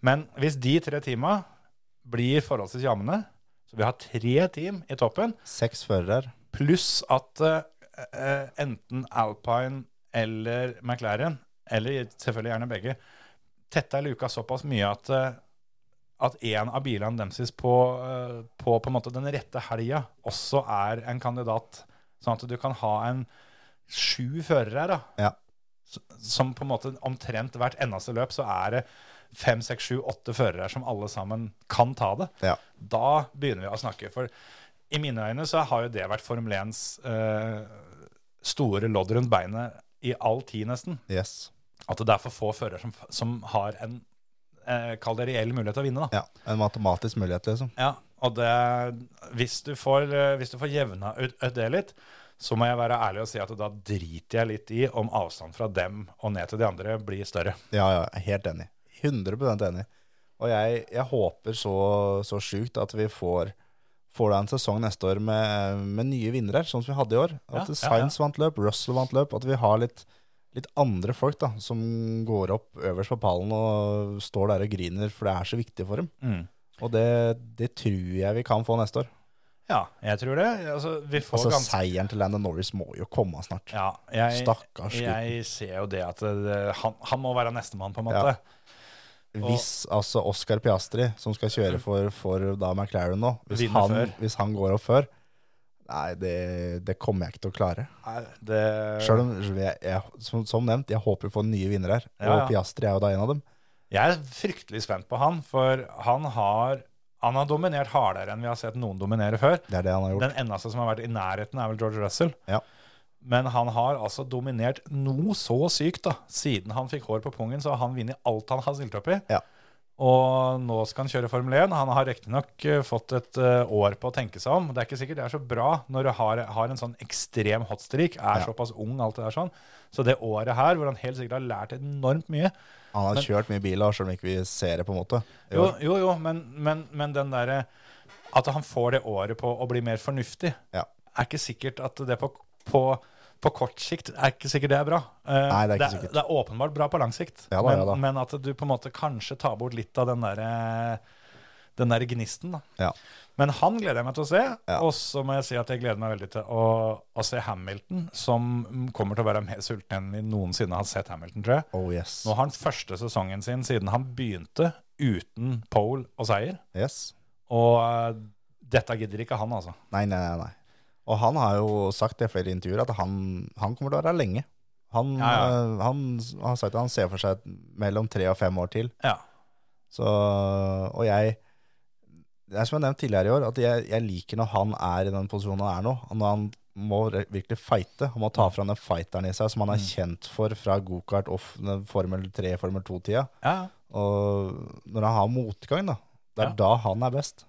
Men hvis de tre teama blir forholdsvis jevne, så vi har tre team i toppen, Seks førere. Pluss at eh, enten Alpine eller McLaren, eller selvfølgelig gjerne begge, tetta luka såpass mye at eh, at en av bilene deres på, eh, på på måte den rette helga også er en kandidat. Sånn at du kan ha en sju førere da. Ja. Som på en måte omtrent hvert eneste løp så er det fem, seks, sju, åtte førere som alle sammen kan ta det. Ja. Da begynner vi å snakke. For i mine øyne så har jo det vært Formel 1s eh, store lodd rundt beinet i all tid, nesten. Yes. At det er for få førere som, som har en eh, kall det reell mulighet til å vinne. da. Ja, En matematisk mulighet, liksom. Ja, og det, hvis, du får, eh, hvis du får jevna ut, det litt, så må jeg være ærlig og si at da driter jeg litt i om avstand fra dem og ned til de andre blir større. Ja, ja, helt enig. 100 enig. Og jeg, jeg håper så, så sjukt at vi får, får da en sesong neste år med, med nye vinnere, sånn som vi hadde i år. At Ja, ja, Sainz vant løp, Russell vant løp. At vi har litt, litt andre folk da, som går opp øverst på pallen og står der og griner, for det er så viktig for dem. Mm. Og det, det tror jeg vi kan få neste år. Ja, jeg tror det. Altså, vi får Altså ganske Seieren til Landon Norris må jo komme snart. ja, jeg, Stakkars gutt. jeg ser jo det at det, han, han må være nestemann, på en måte. Ja. Hvis altså Oscar Piastri, som skal kjøre for, for da McLaren nå, hvis han, hvis han går opp før Nei, det, det kommer jeg ikke til å klare. Nei, Det, Selv om, jeg, jeg, som, som nevnt, jeg håper vi får nye vinnere her. Ja, Og. Piastri er jo da en av dem. Jeg er fryktelig spent på han, for han har, han har dominert hardere enn vi har sett noen dominere før. Det er det han har gjort. Den eneste som har vært i nærheten, er vel George Russell. Ja. Men han har altså dominert noe så sykt, da. Siden han fikk hår på pungen, så har han vunnet alt han har stilt opp i. Ja. Og nå skal han kjøre Formel 1. Han har riktignok uh, fått et eh, år på å tenke seg om. Det er ikke sikkert det er så bra når du har, har en sånn ekstrem hotstreak, er Ja. såpass ung, alt det der sånn. Så det året her, hvor han helt sikkert har lært enormt mye Han har Men- kjørt mye biler, selv om ikke vi ser det, på en måte. Jo, jo, jo men, men, men den derre At han får det året på å bli mer fornuftig, Ja. er ikke sikkert at det på, på, på kort sikt er ikke sikkert det er bra. Eh, Nei, det er ikke det, sikkert. det er åpenbart bra på lang sikt, Ja da, men, ja da. men at du på en måte kanskje tar bort litt av den der, den der gnisten. Ja. Men han gleder jeg meg til å se. Og så må jeg si at jeg gleder meg veldig til å, å se Hamilton, som kommer til å være mer sulten enn vi noensinne har sett Hamilton, tror jeg. Oh yes. Nå har han første sesongen sin siden han begynte uten pole og seier. yes. Og eh, dette gidder ikke han, altså. Nei, nei, nei, nei. Og han har jo sagt i flere intervjuer at han, han kommer til å være her lenge. Han, Ja, ja. Han, han har sagt at han ser for seg mellom tre og fem år til. Ja. Så, og jeg Det er som jeg nevnte tidligere i år, at jeg, jeg liker når han er i den posisjonen han er nå. Når han må virkelig fighte. Han må ta fram den fighteren i seg som han er kjent for fra gokart og Formel 3, Formel 2-tida. ja. Og når han har motgang, da. Det er da han er best.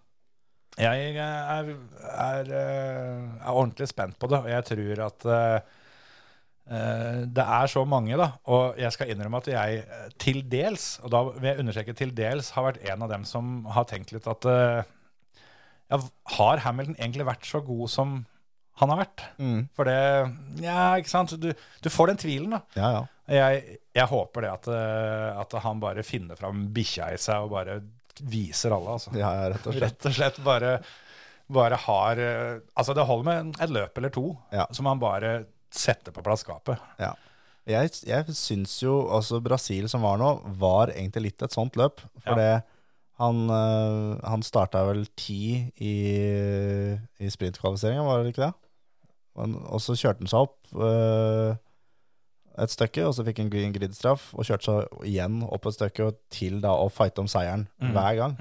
Jeg er, er, eh, er ordentlig spent på det, og jeg tror at eh, eh, det er så mange, da. Og jeg skal innrømme at jeg eh, til dels, og da vil jeg understreke til dels, har vært en av dem som har tenkt litt at uh, ja, Har Hamilton egentlig vært så god som han har vært? For det Ja, ikke sant. Du, du får den tvilen, da. Ja, ja. Jeg, jeg håper det at, eh, at han bare finner fram bikkja i seg og bare viser alle, altså. ja, ja rett og slett. Rett og slett bare, bare har eh, Altså, det holder med et løp eller to Ja. som han bare setter på plass skapet. Ja. Jeg, jeg syns jo altså Brasil som var nå, var egentlig litt et sånt løp. For det han, øh, han starta vel ti i, i sprintkvalifiseringa, var det ikke det? Og så kjørte han seg opp øh, et stykke, og så fikk han gridstraff, og kjørte seg igjen opp et stykke og til da å fighte om seieren hver gang.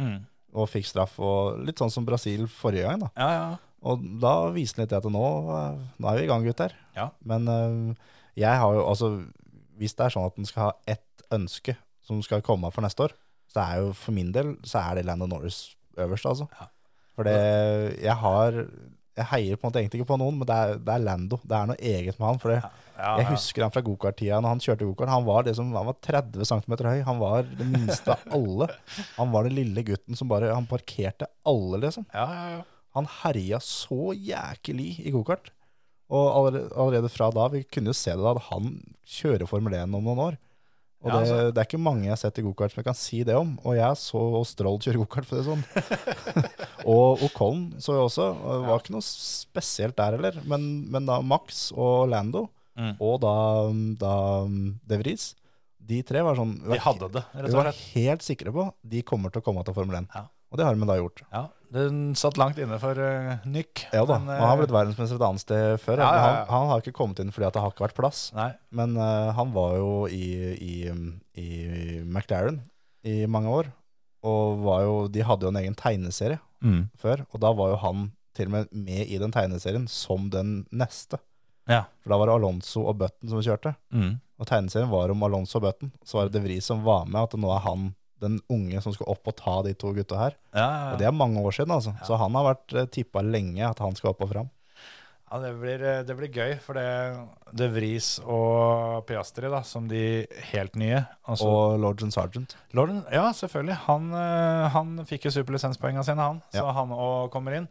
Og fikk straff, og litt sånn som Brasil forrige gang, da. Ja, ja. Og da viste han litt at nå, eh, nå er vi i gang, gutter. Ja. Men uh, jeg har jo altså Hvis det er sånn at en skal ha ett ønske som skal komme for neste år, så er jo for min del så er det Landon Norris øverst, altså. Ja. For det Jeg har Jeg heier på en måte egentlig ikke på noen, men det er, det er Lando. Det er noe eget med han. For ja, ja, jeg husker han fra gokart-tida. Når han kjørte gokart, han var liksom, han var 30 cm høy. Han var den minste av alle. Han var den lille gutten som bare Han parkerte alle, liksom. Ja, ja, ja. Han herja så jækelig i gokart. Og allerede, allerede fra da, vi kunne jo se det da, at han kjører Formel 1 om noen år. Og Ja, altså. det er ikke mange jeg har sett i gokart som jeg kan si det om. Og jeg så Stroll kjøre gokart, for det sånn. og Ocon så jeg også. Det var ikke noe spesielt der heller. Men, men da Max og Lando, Mm. og da, da De Vries, De tre var sånn vi De hadde det, Vi var helt sikre på de kommer til å komme til Formel 1. Ja. Og det har de da gjort. Ja, Den satt langt inne for uh, Nyk. Ja da, men, og Han har eh, blitt verdensmester et annet sted før. Ja, ja, ja. Han, han har ikke kommet inn fordi at det har ikke vært plass. Nei. Men uh, han var jo i, i, i McLaren i mange år. Og var jo, de hadde jo en egen tegneserie Mm. før. Og da var jo han til og med med i den tegneserien som den neste. Ja. For da var det Alonso og Button som kjørte. Mm. Og tegneserien var om Alonso og Button. Så var det De Vries som var med, at nå er han den unge som skal opp og ta de to gutta her. Ja, Og ja, det er mange år siden, altså. Så han har vært uh, tippa lenge at han skal opp og fram. ja det, blir, eh, det blir gøy, for det, det Vris og Piastri, da, som de helt nye altså, Og Lord and Sergeant. Lorden, ja, selvfølgelig. Han, eh, han fikk jo superlisenspoengene sine, han. Så han òg kommer inn.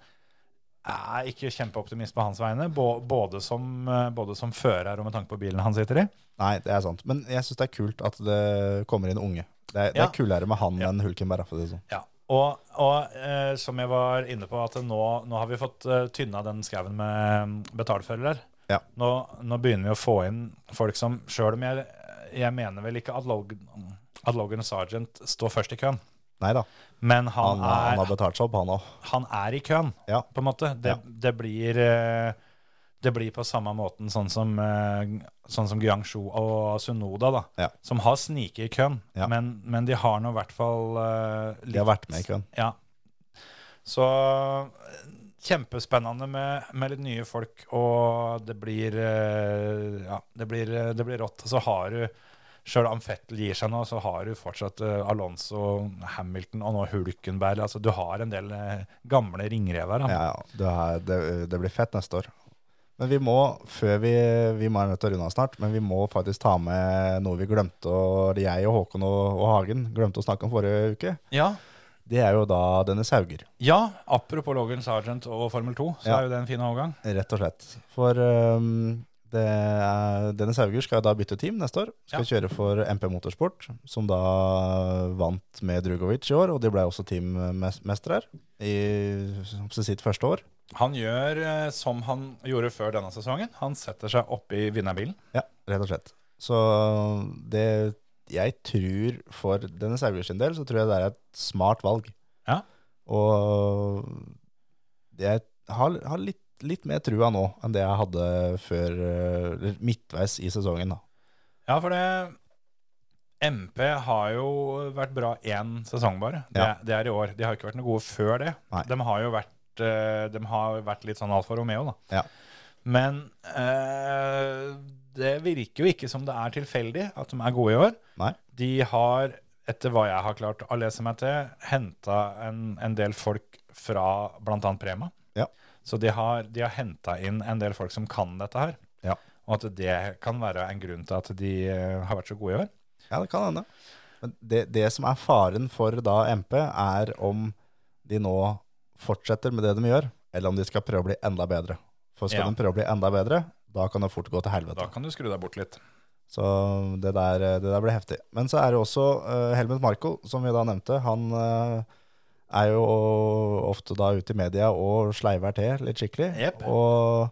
Jeg er ikke kjempeoptimist på hans vegne, både som, eh, både som fører og med tanke på bilen han sitter i. Nei, det er sant. Men jeg syns det er kult at det kommer inn unge. Det er, det Ja. er kulere med han enn Hulkenberg. Sånn. Ja. Og, og eh, som jeg var inne på, at nå, nå har vi fått uh, tynna den skauen med mm, betalførere. Ja. Nå, nå begynner vi å få inn folk som Sjøl om jeg, jeg mener vel ikke at Logan, at Logan Sergeant står først i køen, Neida. men han, Han, han er, har betalt seg opp, han òg. han er i køen, Ja. på en måte. Det, Ja. det blir eh, det blir på samme måten sånn som, eh, sånn som Guangzhou og Sunoda, da, Ja. som har sniket i køen. Ja. Men, men de har nå i hvert fall eh, De har vært med i køen. Ja. Så eh, kjempespennende med, med litt nye folk, og det blir uh, Ja, det blir, det blir rått. Så har du Sjøl om Fettel gir seg nå, så har du fortsatt uh, Alonso, Hamilton og nå Hulkenberg. Altså, du har en del gamle ringrever. Ja, ja. Det, er, det, det blir fett neste år. Men vi må, før vi, vi må nødt til å runde av snart, men vi må faktisk ta med noe vi glemte, og jeg og Håkon og, og Hagen glemte å snakke om forrige uke. Ja. Det er jo da Dennis Hauger, ja, apropos Logan Sergeant og Formel 2, så Ja. er jo det en fin overgang. rett og slett. For det er, Dennis Hauger skal da bytte team neste år. Skal kjøre for MP Motorsport, som da vant med Drugovic i år, og de ble også teammestere her i sitt første år. Han gjør eh, som han gjorde før denne sesongen. Han setter seg oppi vinnerbilen. Ja, rett og slett. Så det jeg tror for Dennis Hauger sin del, så tror jeg det er et smart valg. Ja. Og jeg har, har litt, litt mer trua nå enn det jeg hadde før eh, midtveis i sesongen. da. Ja, for det MP har jo vært bra én sesong bare. Det, Ja. det er i år. De har ikke vært noe gode før det. Nei. De har jo vært, eh, de har vært litt sånn Alfa Romeo, da. Ja. Men eh, det virker jo ikke som det er tilfeldig at de er gode i år. Nei. De har, etter hva jeg har klart å lese meg til, henta en, en del folk fra bl.a. Prema. Ja. Så de har, de har henta inn en del folk som kan dette her. Ja. Og at det kan være en grunn til at de eh, har vært så gode i år. Ja, det kan hende. Men det, det som er faren for da MP, er om de nå fortsetter med det de gjør, eller om de skal prøve å bli enda bedre. For skal Ja. de prøve å bli enda bedre, da kan det fort gå til helvete. Da kan du skru deg bort litt. Så det der, det der blir heftig. Men så er det også uh, Helmut Marko, som vi da nevnte. Han eh, er jo ofte da ute i media og sleiver til litt skikkelig. Yep. Og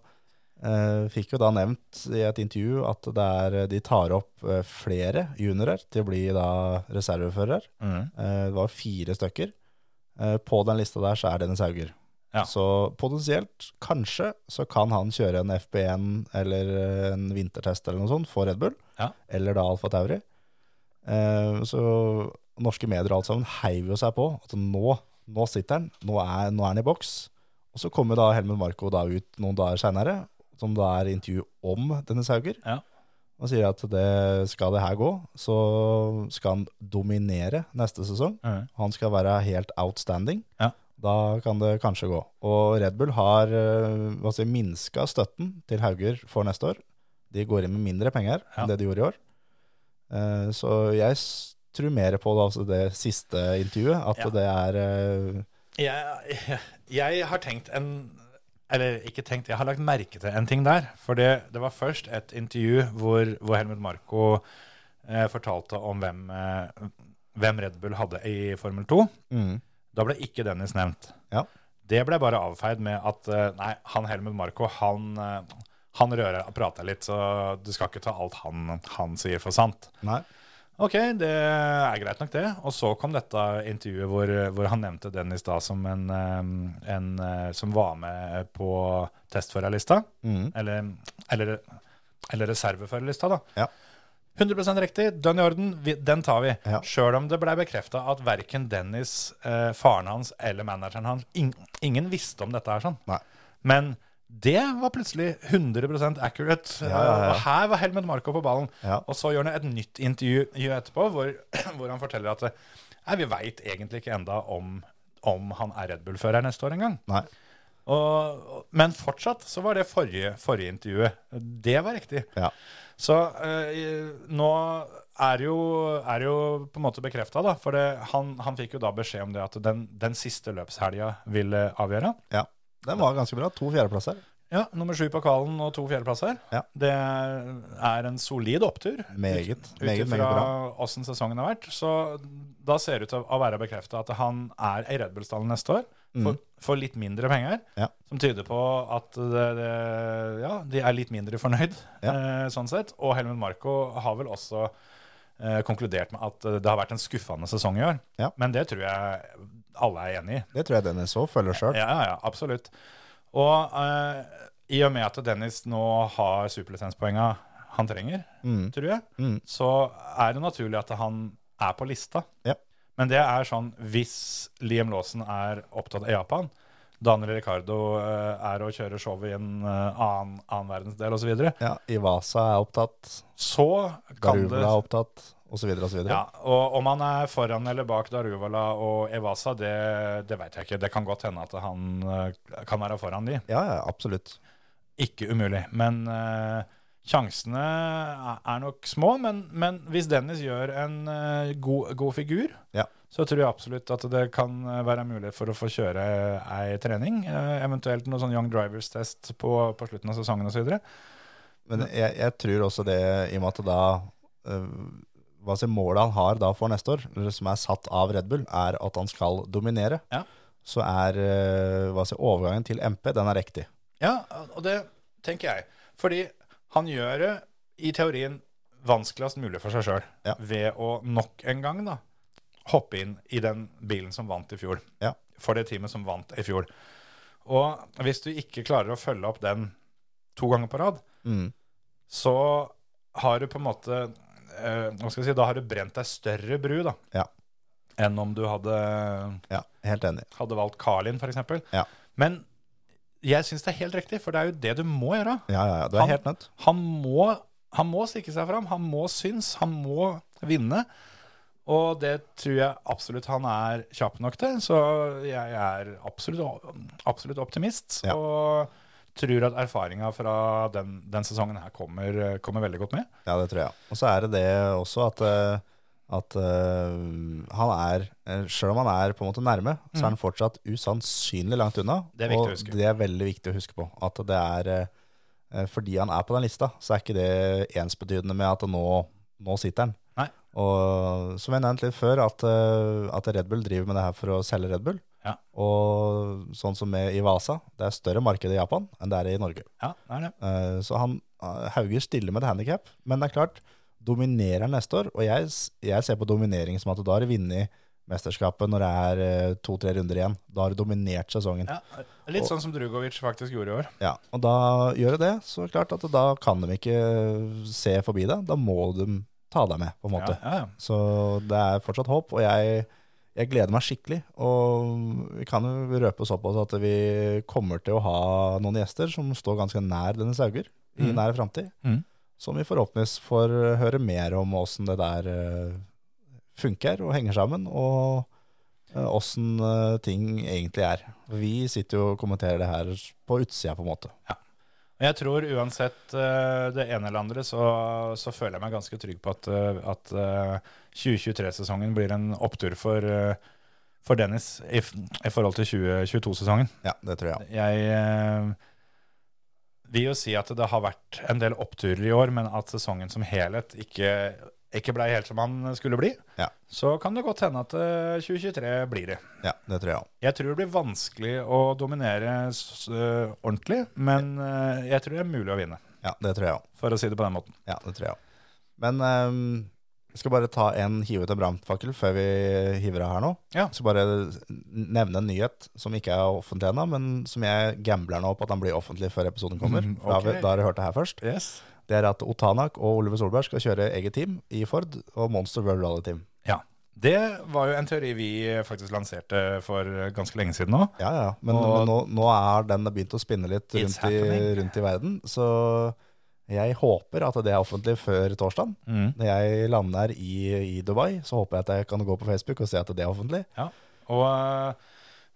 eh, fikk jo da nevnt i et intervju at det er, de tar opp eh, flere juniorer til å bli da reservefører. Mm. Eh, det var fire stykker. Eh, på den lista der så er Dennis Hauger. Ja. Så potensielt, kanskje, så kan han kjøre en FB1 eller eh, en vintertest eller noe sånt for Red Bull. Ja. Eller da Alfa Tauri. Eh, så norske medier og alt sammen heiv jo seg på at nå, nå sitter han, nå er, nå er han i boks. Og så kommer da Helmut Marko da ut noen dager seinere, som da er intervju om Dennis Hauger. Ja. Og sier at det, skal det her gå, så skal han dominere neste sesong. Mm. Han skal være helt outstanding. Ja. Da kan det kanskje gå. Og Red Bull har eh, si, minska støtten til Hauger for neste år. De går inn med mindre penger Ja. enn det de gjorde i år. Eh, Så jeg tror mer på det, altså det siste intervjuet, at Ja. det er uh... Jeg, jeg, jeg har tenkt en Eller ikke tenkt, jeg har lagt merke til en ting der. For det, det var først et intervju hvor, hvor Helmut Marko eh, fortalte om hvem, eh, hvem Red Bull hadde i Formel 2. mm, Da ble ikke Dennis nevnt. Ja. Det ble bare avfeid med at eh, nei, han Helmut Marko, han, eh, han rører og prater litt, så du skal ikke ta alt han, han sier for sant. Nei. Ok, det er greit nok det. Og så kom dette intervjuet hvor, hvor han nevnte Dennis da som en, en eh, som var med på testførerlista. Mm. Eller, eller, eller reserveførerlista, da. Ja. 100 riktig, dønn i orden, vi, den tar vi. Ja. Sjøl om det blei bekrefta at verken Dennis, eh, faren hans eller manageren hans ing, Ingen visste om dette her sånn. Nei. Men det var plutselig 100 accurate. Ja, ja, ja. Og her var Helmut Marko på ballen. Og så gjør han et nytt intervju etterpå hvor, hvor han forteller at nei, vi veit egentlig ikke enda om, om han er Red Bull-fører neste år engang. Men fortsatt så var det forrige, forrige intervjuet. Det var riktig. Ja. Så øh, nå er jo, er jo på en måte bekrefta, da. For det, han, han fikk jo da beskjed om det at den, den siste løpshelga ville avgjøre. ja. Den var ganske bra. To fjerdeplasser. Ja, Nummer sju på kvalen og to fjerdeplasser. Ja. Det er en solid opptur. Meget, Ut meget, ifra meget bra. åssen sesongen har vært. Så da ser det ut til å være bekrefta at han er i Red Bull-stallen neste år. For, for litt mindre penger. Mm. Ja. Som tyder på at det, det, ja, de er litt mindre fornøyd, eh, sånn sett. Og Helmut Marko har vel også eh, konkludert med at det har vært en skuffende sesong i år. Ja. Men det tror jeg alle er enig i. Det tror jeg Dennis òg følger sjøl. Ja, ja, ja, absolutt. Og eh, i og med at Dennis nå har superlisenspoenga han trenger, Mm. tror jeg, Mm. så er det naturlig at han er på lista. Ja. Men det er sånn hvis Liam Lawson er opptatt av Japan, Daniel Ricardo eh, er å kjøre showet i en eh, annen, annen verdensdel osv., Ja, Ivasa er opptatt. så kan det Garuvala er opptatt, osv. ja, og Om han er foran eller bak Daruvala og Evasa, det, det vet jeg ikke. Det kan godt hende at han eh, kan være foran de. ja, ja, absolutt. Ikke umulig. Men uh, sjansene er- nok små. Men, men hvis Dennis gjør en uh, god, god figur, Ja. så tror jeg absolutt at det kan være mulig for å få kjøre ei trening. Uh, eventuelt noe sånn Young Drivers Test på, på slutten av sesongen osv. Men jeg, jeg tror også det, i og med at da Hva si målet han har da for neste år, som er satt av Red Bull, er at han skal dominere. Ja. Så er hva si, overgangen til MP den er riktig. Ja, og det tenker jeg. Fordi han gjør det i teorien vanskeligst mulig for seg sjøl Ja. ved å nok en gang da hoppe inn i den bilen som vant i fjor. Ja. For det teamet som vant i fjor. Og hvis du ikke klarer å følge opp den to ganger på rad, Mm. så har du på en måte eh, Hva skal jeg si, Da har du brent deg større bru da, Ja. enn om du hadde, Ja, helt enig. hadde valgt Carlin, f.eks. Ja. Men jeg syns det er helt riktig, for det er jo det du må gjøre. Ja, ja, ja, du er Han- helt nødt. Han må, han må stikke seg fram, han må synes, han må vinne. Og det tror jeg absolutt han er kjapp nok til, så jeg er absolutt, absolutt optimist. Ja. Og tror at erfaringa fra den, den sesongen her kommer, kommer veldig godt med. Ja, det tror jeg. Og så er det det også at, øh, at øh, han er, Sjøl selv om han er på en måte nærme, så er han fortsatt usannsynlig langt unna. Mm. Det er viktig å og det er veldig viktig å huske på. At det er, fordi han er på den lista, så er ikke det ensbetydende med at nå, nå sitter han. Nei. Og som jeg nevnte litt før, at, at Red Bull driver med det her for å selge Red Bull. Ja. Og sånn som med Ivasa, det er større marked i Japan enn det er i Norge. Ja, det er det. Eh, Så han eh, Hauger stiller med et handikap, men det er klart, dominerer han neste år, og jeg, jeg ser på dominering som at da har du vunnet mesterskapet når det er eh, to-tre runder igjen. Da har du dominert sesongen. Ja. litt litt sånn som Drugovic faktisk gjorde i år. og da gjør du det, så det klart at da kan de ikke se forbi det. Da må de ta deg med, på en måte. Ja, ja, ja. Så det er fortsatt håp, og jeg, jeg gleder meg skikkelig. Og vi kan jo røpe såpass at vi kommer til å ha noen gjester som står ganske nær denne Sauger i Mhm. nær framtid. Mm. Som vi forhåpentligvis får høre mer om åssen det der eh, funker og henger sammen, og eh, åssen eh, ting egentlig er. Vi sitter jo og kommenterer det her på utsida, på en måte. Men Jeg tror uansett eh, det ene eller andre, så, så føler jeg meg ganske trygg på at, eh, at eh, 2023-sesongen blir en opptur for, eh, for Dennis i, i forhold til 2022-sesongen. Ja, det tror jeg. Jeg eh, vil jo si at det har vært en del oppturer i år, men at sesongen som helhet ikke, ikke ble helt som han skulle bli. Ja. Så kan det godt hende at eh, 2023 blir det. Ja, det tror jeg. Jeg tror det blir vanskelig å dominere ordentlig, men øh, jeg tror det er mulig å vinne, Ja, det tror jeg også. for å si det på den måten. Ja, det tror jeg også. Men um, Jeg skal bare ta en hive ut en brannfakkel før vi hiver av her nå. Ja. Jeg skal bare nevne en nyhet som ikke er offentlig ennå, men som jeg gambler nå på at den blir offentlig før episoden kommer. Mhm, Da har vi- Da har dere hørt det her først. Yes. Det er at Otanak og Oliver Solberg skal kjøre eget team i Ford og Monster World Rally Team. Ja. Det var jo en teori vi faktisk lanserte for ganske lenge siden nå. Ja, ja. Men, men nå, nå er den begynt å spinne litt rundt i, rundt i verden. Så jeg håper at det er offentlig før torsdag. Mm. Når jeg lander i, i Dubai, så håper jeg at jeg kan gå på Facebook og se at det er offentlig. Ja. Og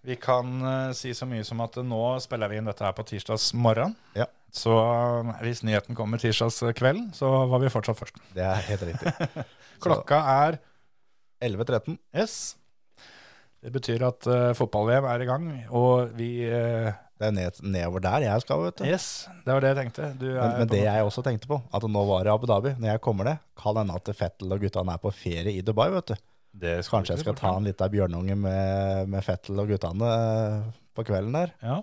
vi kan uh, si så mye som at nå spiller vi inn dette her på tirsdags morgen. Ja. Så uh, hvis nyheten kommer tirsdags kveld, så var vi fortsatt først. Det er helt riktig. Klokka er 11.13. yes. Det betyr at fotball-VM er i gang, og vi eh, Det er ned, nedover der jeg skal, vet du. Yes, det var det jeg tenkte. Du Men, men det jeg også tenkte på, at nå var det Abu Dhabi. Når jeg kommer det, kan hende at Fettel og guttene er på ferie i Dubai, vet du. Kanskje jeg skal ta en liten bjørnunge med, med Fettel og guttene eh, på kvelden der. Ja.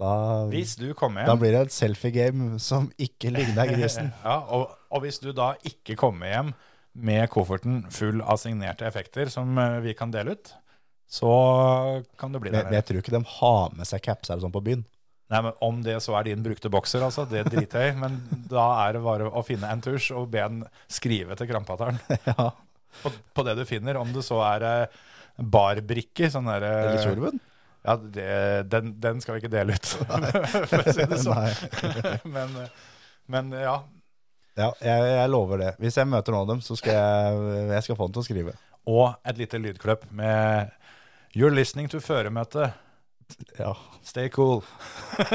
Da, Hvis du kommer hjem da blir det et selfie-game som ikke ligner grisen. ja, og, og hvis du da ikke kommer hjem med kofferten full av signerte effekter som eh, vi kan dele ut, så kan det bli det. men jeg tror ikke de har med seg caps eller sånn på byen. Nei, men Om det så er din brukte bokser, altså, det driter jeg i. Men da er det bare å finne en tusj og be en skrive til krampateren ja. På, på det du finner. Om det så er eh, barbrikke, sånn derre Eller kjolven? Ja, det, den, den skal vi ikke dele ut, for å si det sånn. Men, men ja. Ja, jeg, jeg lover det. Hvis jeg møter noen av dem, så skal jeg, jeg skal få den til å skrive. Og et lite lydkløpp med You're listening to føremøte. Ja, Stay cool.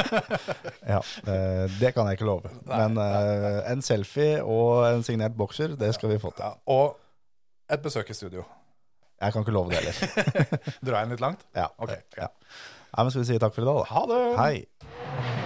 ja eh, det kan jeg ikke love. Men eh, en selfie og en signert bokser, det skal vi få til. Ja, og et besøk i studio. Jeg kan ikke love det heller. Drar jeg den litt langt? Ja, Ok, ja. Nei, men skal vi si takk for i dag, da? Ha det! Hei.